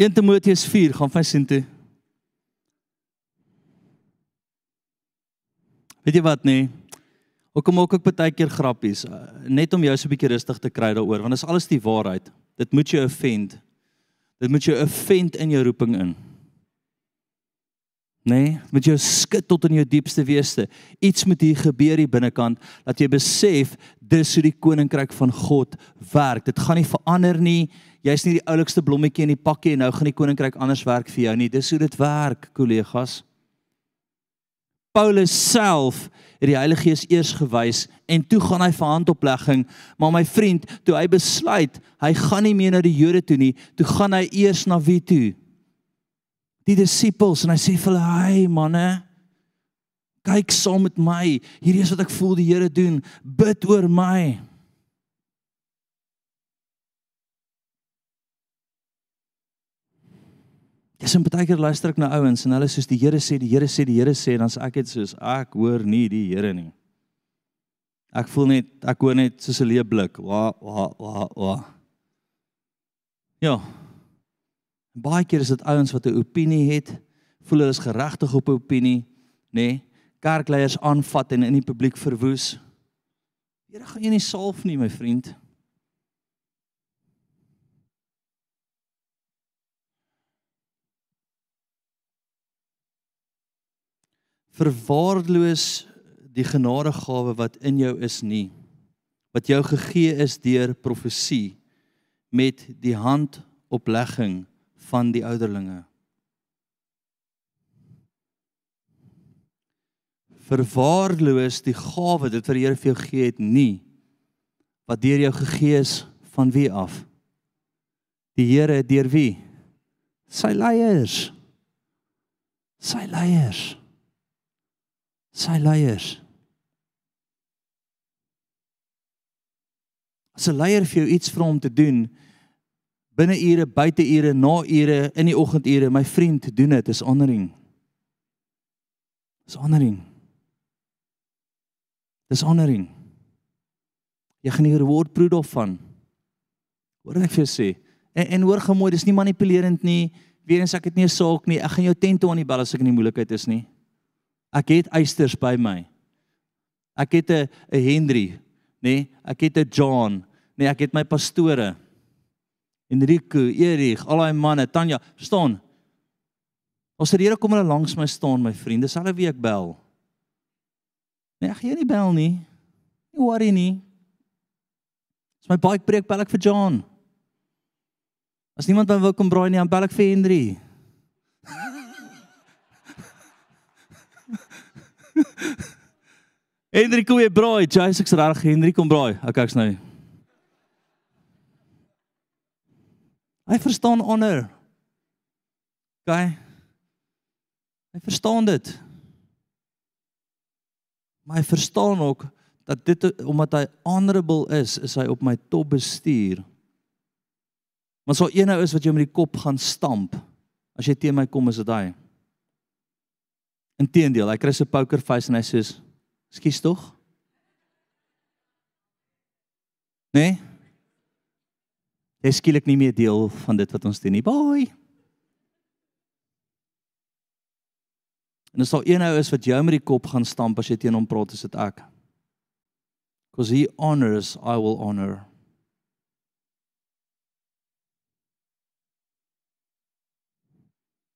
In Timoteus 4 gaan vir sien toe. Weet jy wat nee? Ook kom ook ek baie keer grappies uh, net om jou so 'n bietjie rustig te kry daaroor want dit is alles die waarheid. Dit moet jou offend. Dit moet jou offend in jou roeping in. Nee, met jou skit tot in jou diepste weste. Iets moet hier gebeur hier binnekant dat jy besef dis hoe die koninkryk van God werk. Dit gaan nie verander nie. Jy's nie die oulikste blommetjie in die pakkie en nou gaan die koninkryk anders werk vir jou nie. Dis hoe dit werk, kollegas. Paulus self het die Heilige Gees eers gewys en toe gaan hy vir handoplegging, maar my vriend, toe hy besluit hy gaan nie meer na die Jode toe nie, toe gaan hy eers na wie toe? Die disippels en hy sê vir hulle, "Hey manne, kyk saam met my. Hierdie is wat ek voel die Here doen. Bid oor my." Dis 'n baie keer luister ek na ouens en hulle soos die Here sê, die Here sê, die Here sê, dan sê ek dit soos ek hoor nie die Here nie. Ek voel net ek hoor net soos 'n leë blik. Wa wa wa wa. Ja. Baie keer is dit ouens wat 'n opinie het, voel hulle is geregtig op 'n opinie, nê? Nee, kerkleiers aanvat en in die publiek verwoes. Here gaan jy nie salf nie, my vriend. Verwaarloos die genadegawe wat in jou is nie. Wat jou gegee is deur profesie met die handoplegging van die ouderlinge. Verwaarloos die gawe dit wat die Here vir jou gegee het nie wat deur jou gegee is van wie af? Die Here deur wie? Sy leiers. Sy leiers. Sy leiers. As 'n leier vir jou iets vra om te doen binne ure, buite ure, na ure, in die oggendure, my vriend, doen dit, is honoring. Dis honoring. Dis honoring. Jy gaan die reward proe daarvan. Hoor wat ek vir jou sê. En en hoor gou mooi, dis nie manipulerend nie. Weer eens ek het nie 'n saak nie. Ek gaan jou tent toe aan die bel as ek in die moeilikheid is nie. Ek het eisters by my. Ek het 'n 'n Henry, nê? Nee? Ek het 'n John, nê? Nee, ek het my pastore. Enrico, Erich, al daai manne, Tanya, staan. As die Here kom hulle langs my staan, my vriende, hulle wie ek bel. Nee, ek gee nie bel nie. Nie worry nie. As my bike breek, bel ek vir John. As niemand my wil kom braai nie, dan bel ek vir Henry. Henry kom weer braai. Jy's ek's reg. Henry kom braai. Okay, ek's nou. Hy verstaan onder. Okay. Hy verstaan dit. Maar hy verstaan ook dat dit omdat hy honorable is, is hy op my top bestuur. Maar so een nou is wat jy met die kop gaan stamp. As jy teen my kom is dit hy. Inteendeel, hy kry sy poker face en hy sê: "Skus tog?" Nee. Jy skielik nie meer deel van dit wat ons doen nie. Bye. En as daar een ou is wat jou met die kop gaan stamp as jy teen hom praat, is dit ek. Because he honors, I will honor.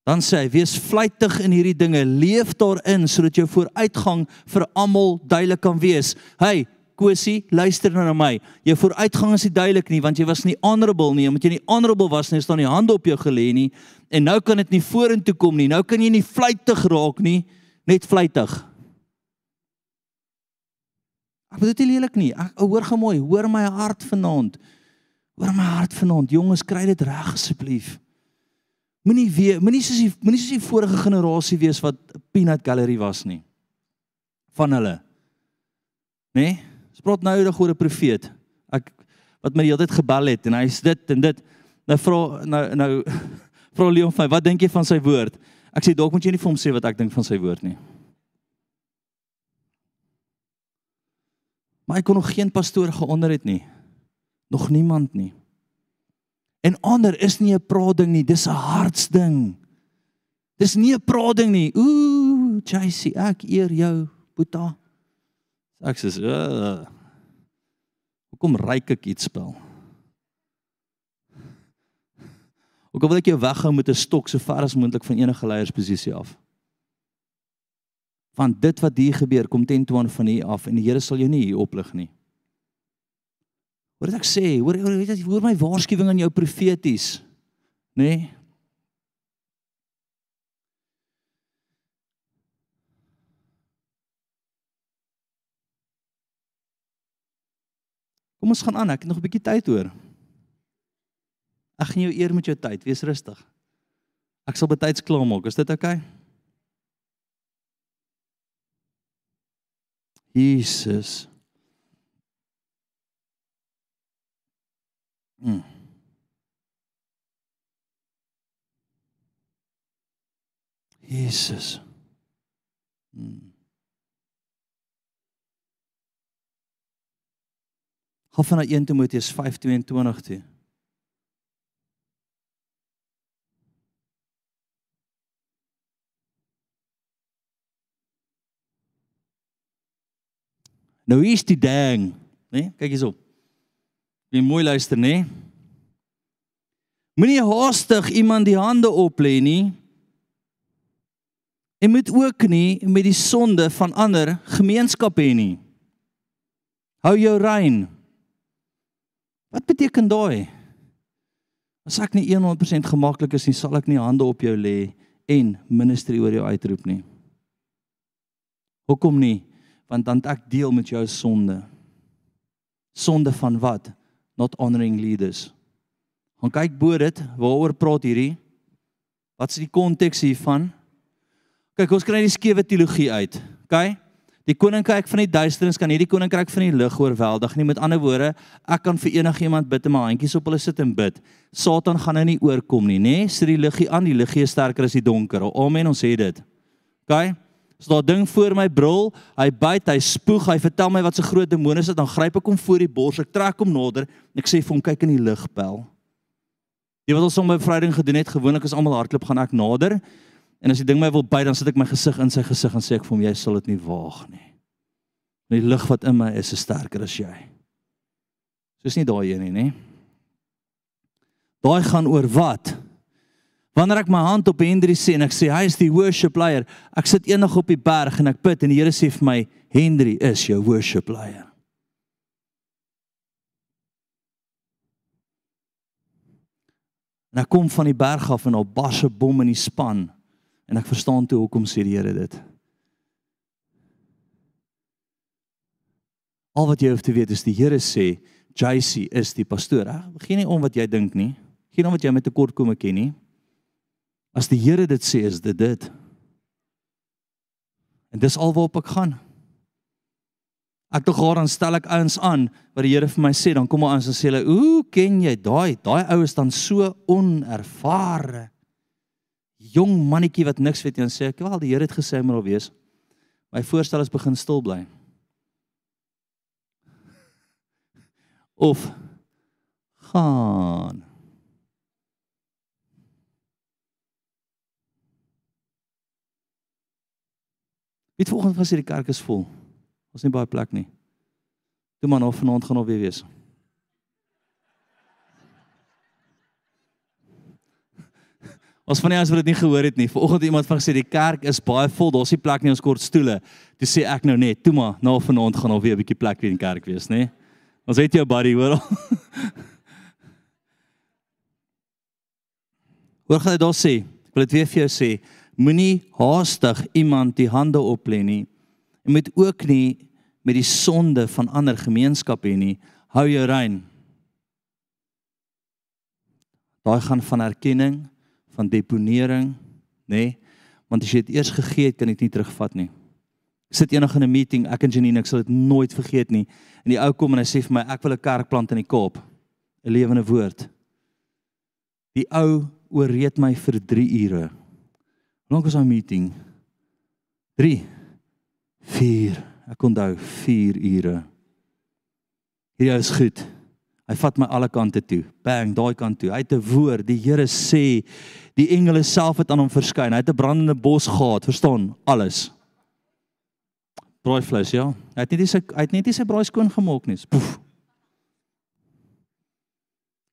Dan sê hy: "Wees vlytig in hierdie dinge, leef daarin sodat jou vooruitgang vir almal duidelik kan wees." Hey, Kosie, luister nou na my. Jou vooruitgang is nie duidelik nie want jy was nie honorable nie. Omdat jy nie honorable was nie, staan die hande op jou gelê nie. En nou kan dit nie vorentoe kom nie. Nou kan jy nie vlytig raak nie, net vlytig. Ek bedoel dit lelik nie. Ek hoor gou mooi, hoor my hart vanaand. Hoor my hart vanaand. Jonges, kry dit reg asseblief. Moenie weer, moenie soos die moenie soos die vorige generasie wees wat Peanut Gallery was nie. Van hulle. Né? Nee? Ons praat nou oor 'n goeie profeet. Ek wat my die hele tyd gebel het en hy's dit en dit. Nou vra nou nou vra Leon vir my, wat dink jy van sy woord? Ek sê dalk moet jy nie vir hom sê wat ek dink van sy woord nie. Maar ek kon nog geen pastoor geonder het nie. Nog niemand nie. En ander is nie 'n praatding nie, dis 'n hartsding. Dis nie 'n praatding nie. Ooh, JC, ek eer jou, Boeta. Ek sê, uh, "Hoekom ryk ek iets spel?" Hoekom wil ek jou weghou met 'n stok so ver as moontlik van enige leiersposisie af? Want dit wat hier gebeur kom teen toe aan van hier af en die Here sal jou nie hier oplig nie. Wat ek sê, hoor hoor weet jy hoor my waarskuwing aan jou profeties, nê? Nee? Kom ons gaan aan, ek het nog 'n bietjie tyd hoor. Ek gaan jou eer met jou tyd, wees rustig. Ek sal betyds klaar maak, is dit oukei? Okay? Jesus. Mm. Jesus. Mm. Gaan van na 1 Timoteus 5:22 toe. Nou hier's die ding, né? Nee? Kyk hierop. Wie mooi luister, né? Nee? Moenie haastig iemand die hande oplê nie. En moet ook nie met die sonde van ander gemeenskap hê nie. Hou jou rein. Wat beteken daai? As ek nie 100% gemaklik is nie, sal ek nie hande op jou lê en ministerie oor jou uitroep nie. Hoekom nie? Want dan ek deel met jou sonde. Sonde van wat? Not honoring leaders. Gaan kyk bo dit, waaroor praat hierdie? Wat is die konteks hiervan? Kyk, ons kry die skewe teologie uit. OK? Die koninkryk van die duisternis kan hierdie koninkryk van die lig oorweldig nie. Met ander woorde, ek kan vir enigiemand bid en my handjies op hulle sit en bid. Satan gaan nou nie oorkom nie, nê? Sit die liggie aan, die liggie is sterker as die donker. Amen, ons sê dit. OK? As daar ding voor my brul, hy byt, hy spoeg, hy vertel my wat se groot demone is, dan gryp ek hom voor die bors, ek trek hom nader en ek sê vir hom kyk in die ligpel. Jy wat ons om by bevryding gedoen het, gewoonlik is almal hardloop gaan ek nader En as die ding my wil byt, dan sit ek my gesig in sy gesig en sê ek vir hom jy sal dit nie waag nie. Die lig wat in my is is sterker as jy. Soos nie daai een nie, nê? Daai gaan oor wat? Wanneer ek my hand op Hendrie sê en ek sê hy is die worship leier, ek sit eendag op die berg en ek bid en die Here sê vir my Hendrie is jou worship leier. En ek kom van die berg af en al barse bom in die span. En ek verstaan toe hoekom sê die Here dit. Al wat jy hoef te weet is die Here sê JC is die pastoor. Geen nie om wat jy dink nie. Geen om wat jy met tekortkome ken nie. As die Here dit sê is dit dit. En dis alwaarop ek gaan. Ek tog gaan dan stel ek ouens aan wat die Here vir my sê, dan kom maar aan en sê hulle, "Ooh, ken jy daai? Daai ou is dan so onervare." jong mannetjie wat niks weet en sê ek wel die Here het gesê moet al wees. My voorstel is begin stil bly. Of gaan. Wie volgens was hierdie kerk is vol. Ons nie baie plek nie. Toe man of vanaand gaan nog weer wees. Ons van die ouens wat dit nie gehoor het nie. Vanoggend het iemand van gesê die kerk is baie vol. Daar's nie plek nie, ons kort stoele. Toe sê ek nou net, toe maar, nou vanaand gaan al weer 'n bietjie plek weer in die kerk wees, nê? Ons het jou buddy, hoor. Hoor gaan dit daar sê. Ek wil dit weer vir jou sê. Moenie haastig iemand die hande oplê nie. Jy moet ook nie met die sonde van ander gemeenskap hê nie. Hou jou rein. Daai gaan van erkenning van deponering, nê? Nee? Want as jy dit eers gegee het, kan dit nie terugvat nie. Ek sit eendag in 'n meeting, ek en Janine, ek sal dit nooit vergeet nie. En die ou kom en hy sê vir my, ek wil 'n kerk plant in die Kaap. 'n Lewende woord. Die ou ooreed my vir 3 ure. Hoe lank was daai meeting? 3 4 Ek onthou 4 ure. Hierdie is goed. Hy vat my alle kante toe. Bang, daai kant toe. Hy het 'n woord. Die Here sê die engele self het aan hom verskyn. Hy het 'n brandende bos gehad, verstaan? Alles. Braaivleis, ja. Hy het net sy hy het net sy braai skoon gemaak nie. Poef.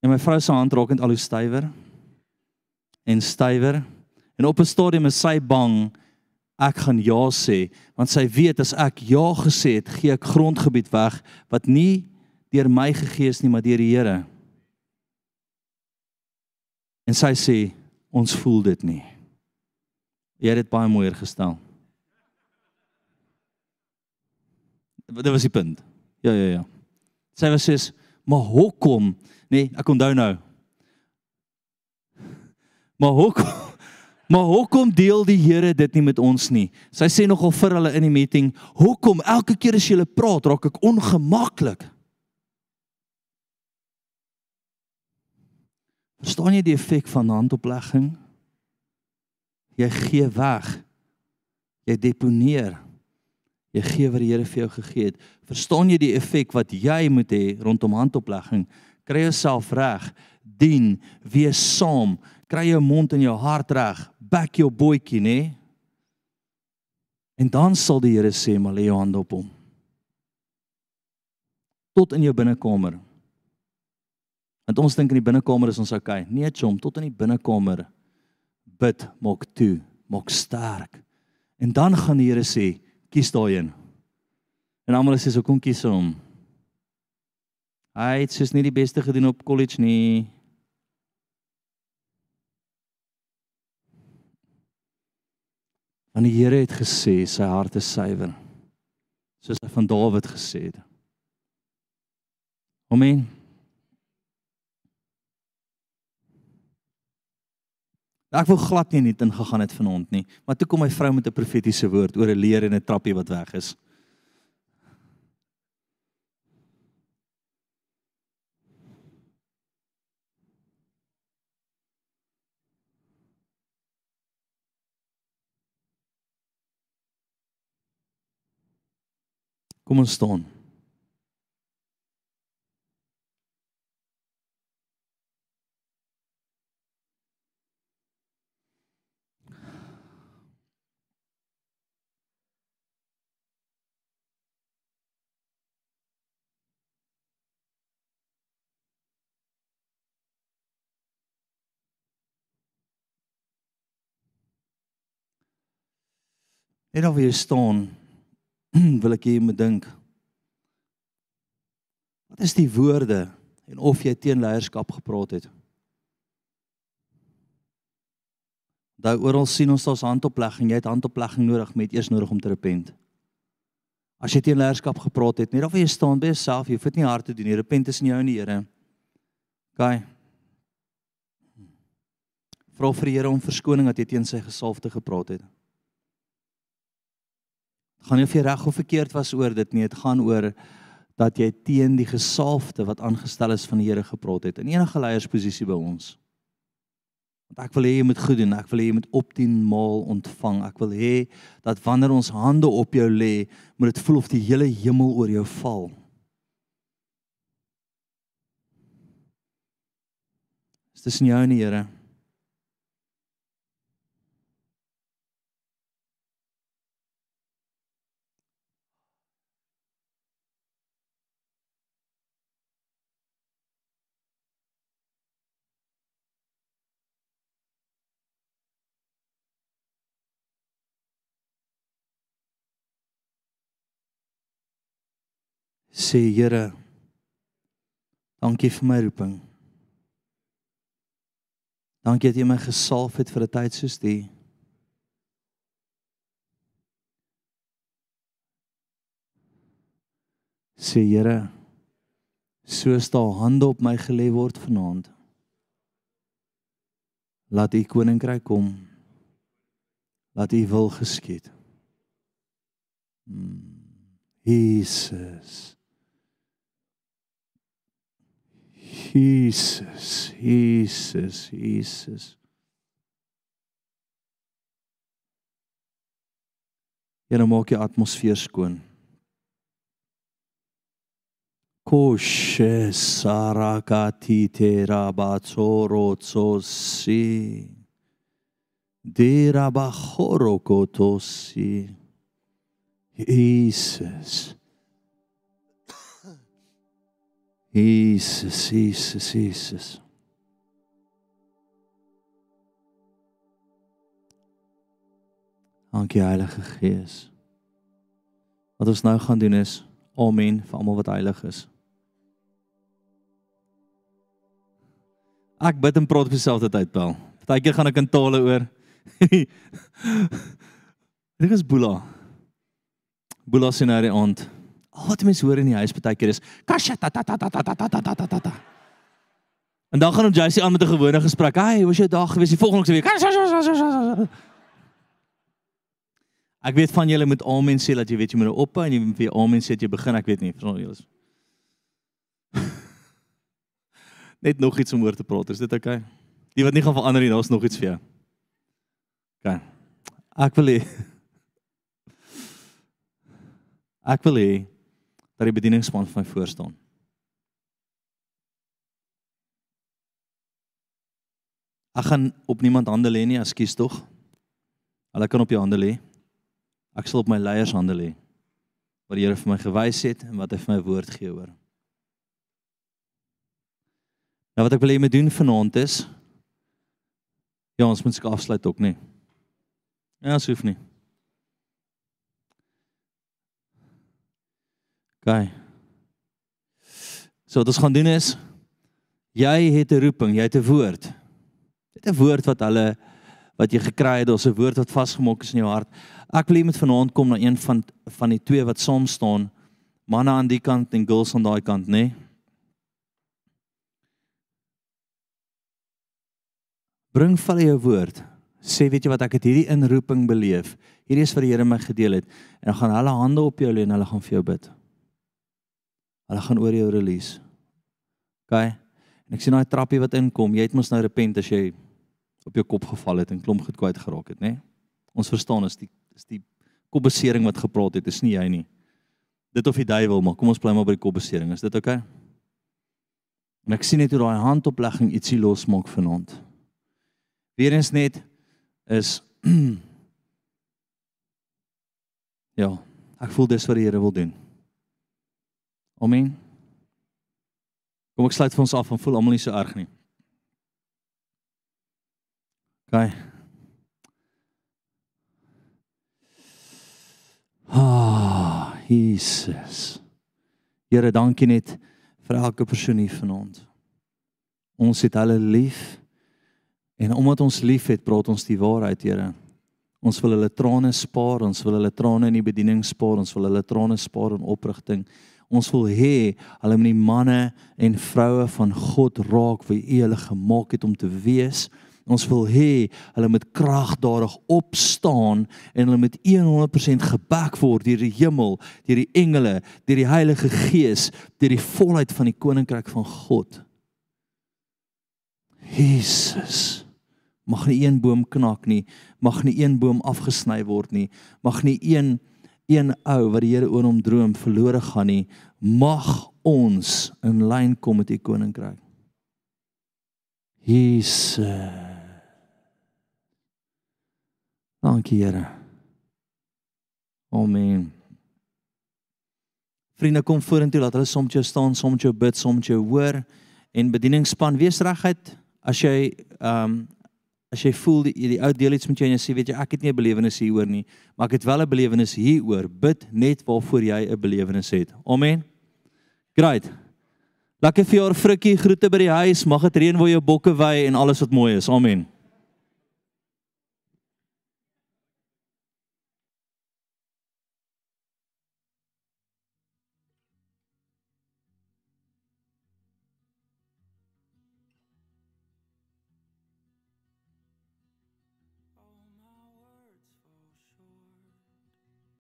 En my vrou se hand raak net al hoe stywer en stywer. En op 'n stadium is sy bang ek gaan ja sê, want sy weet as ek ja gesê het, gee ek grondgebied weg wat nie deur my gegee is nie, maar deur die Here. En sy sê ons voel dit nie. Jy het dit baie mooier gestel. Wat was die punt? Ja ja ja. Sy was sê, "Maar hoekom?" Nee, ek onthou nou. Maar hoekom? Maar hoekom deel die Here dit nie met ons nie? Sy sê nogal vir hulle in die meeting, "Hoekom elke keer as jy praat, raak ek ongemaklik?" Verstaan jy die effek van handoplegging? Jy gee weg. Jy deponeer. Jy gee wat die Here vir jou gegee het. Verstaan jy die effek wat jy moet hê rondom handoplegging? Kry jouself reg, dien, wees saam, kry jou mond en jou hart reg, back jou boetjie, nê? En dan sal die Here sê, "Maar lê jou hand op hom." Tot in jou binnekamer. Want ons dink in die binnekamer is ons. Okay. Nee, chom, tot in die binnekamer bid maak toe, maak sterk. En dan gaan die Here sê, kies daai een. En almal sê so kom kies hom. Hy het soos nie die beste gedoen op college nie. Want die Here het gesê sy hart is suiwer. Soos hy van Dawid gesê het. Amen. Ek wil glad nie net ingegaan het vanaand nie, maar toe kom my vrou met 'n profetiese woord oor 'n leer en 'n trappie wat weg is. Kom ons staan. Net of jy staan, wil ek hê jy moet dink. Wat is die woorde en of jy teen leierskap gepraat het? Daai oral sien ons daar's handoplegging, jy het handoplegging nodig met eers nodig om te repent. As jy teen leierskap gepraat het, net of jy staan by jouself, jy hoef dit nie hard te doen nie. Repent is in jou en die Here. OK. Vra vir die Here om verskoning dat jy teen sy gesalfde gepraat het gaan nie of jy reg of verkeerd was oor dit nie, dit gaan oor dat jy teen die gesalfde wat aangestel is van die Here gepraat het in enige leiersposisie by ons. Want ek wil hê jy moet goed doen, ek wil hê jy moet optimaal ontvang. Ek wil hê dat wanneer ons hande op jou lê, moet dit voel of die hele hemel oor jou val. Dis tussen jou en die Here. Sê Here dankie vir my roeping. Dankie dat jy my gesalf het vir 'n tyd soos die. Sê Here soos daar hande op my gelê word vanaand. Laat u koninkryk kom. Laat u wil geskied. Hmm. Jesus. Jesus, Jesus, Jesus. Here maak die atmosfeer skoon. Koshe sarakati terabatsoro tsosi. Derabachoro kotosi. Jesus. Jesus, Jesus, Jesus. Dankie Heilige Gees. Wat ons nou gaan doen is amen vir almal wat heilig is. Ek bid en praat vir myself dit uit, Paul. Partykeer gaan ek in tale oor. Dit is Boela. Boela sien nou die aand. Al wat mense hoor in die huis baie keer is kasha ta ta ta ta ta ta ta ta ta ta. En dan gaan ons Jessie aan met 'n gewone gesprek. Hey, hoe was jou dag gewees? Die volgende week. Ek weet van julle moet amen sê dat jy weet jy moet op en jy moet vir amen sê dat jy begin. Ek weet nie, verstaan julle? Net nog iets om oor te praat. Is dit oukei? Okay? Die wat nie gaan verander nie, daar's nog iets vir jou. OK. Ek wil hê Ek wil hê dat die bedieningspan vir my voor staan. Ek gaan op niemand hande lê nie, ekskuus tog. Hulle kan op jou hande lê. Ek sal op my leiers hande lê. Wat die Here vir my gewys het en wat hy vir my woord gee oor. Nou wat ek wil hê moet doen vanaand is Ja, ons moet skaf afsluit ook nie. Ja, ashoef nie. OK. So wat ons gaan doen is jy het 'n roeping, jy het 'n woord. Jy het 'n woord wat hulle wat jy gekry het, daar's 'n woord wat vasgemaak is in jou hart. Ek wil hê met vanaand kom na een van van die twee wat saam staan, manne aan die kant en girls aan daai kant, nê? Nee? Bring val jou woord. Sê weet jy wat ek het hierdie inroeping beleef. Hierdie is wat die Here my gedeel het en dan gaan hulle hande op jou lê en hulle gaan vir jou bid. Hulle gaan oor jou release. OK. En ek sien daai trappie wat inkom. Jy het mos nou repent as jy op jou kop geval het en klomp goed kwyt geraak het, né? Nee? Ons verstaan is die is die kopbesering wat gepraat het, is nie jy nie. Dit of die duiwel, maar kom ons bly maar by die kopbesering. Is dit OK? En ek sien net hoe daai handoplegging ietsie losmaak vanaand. Weerens net is Ja, ek voel dis wat die Here wil doen. Amen. Kom ek sluit vir ons af en voel almal nie so erg nie. OK. Ah, Jesus. Here, dankie net vir elke persoon hier vanaand. Ons het hulle lief. En omdat ons liefhet, praat ons die waarheid, Here. Ons wil hulle trane spaar, ons wil hulle trane in die bediening spaar, ons wil hulle trane spaar in oprigting. Ons wil hê hulle moet die manne en vroue van God raak wie U hulle gemaak het om te wees. Ons wil hê hulle moet kragdadig opstaan en hulle moet 100% gebak word deur die hemel, deur die engele, deur die Heilige Gees, deur die volheid van die koninkryk van God. Jesus mag nie een boom knak nie, mag nie een boom afgesny word nie, mag nie een een ou wat die Here oor hom droom verlore gaan nie, mag ons in lyn kom met u koninkryk. Jesus. Dankie Here. Amen. Vriende kom vorentoe laat hulle soms jou staan, soms jou bid, soms jou hoor en bedieningspan wees reguit as jy ehm um, as jy voel die, die ou deel iets met jou en jy sê weet jy ek het nie 'n belewenis hieroor nie, maar ek het wel 'n belewenis hieroor. Bid net waarvoor jy 'n belewenis het. Amen. Great. Lekker vir jou frikkie groete by die huis. Mag dit reën waar jou bokke wy en alles wat mooi is. Amen.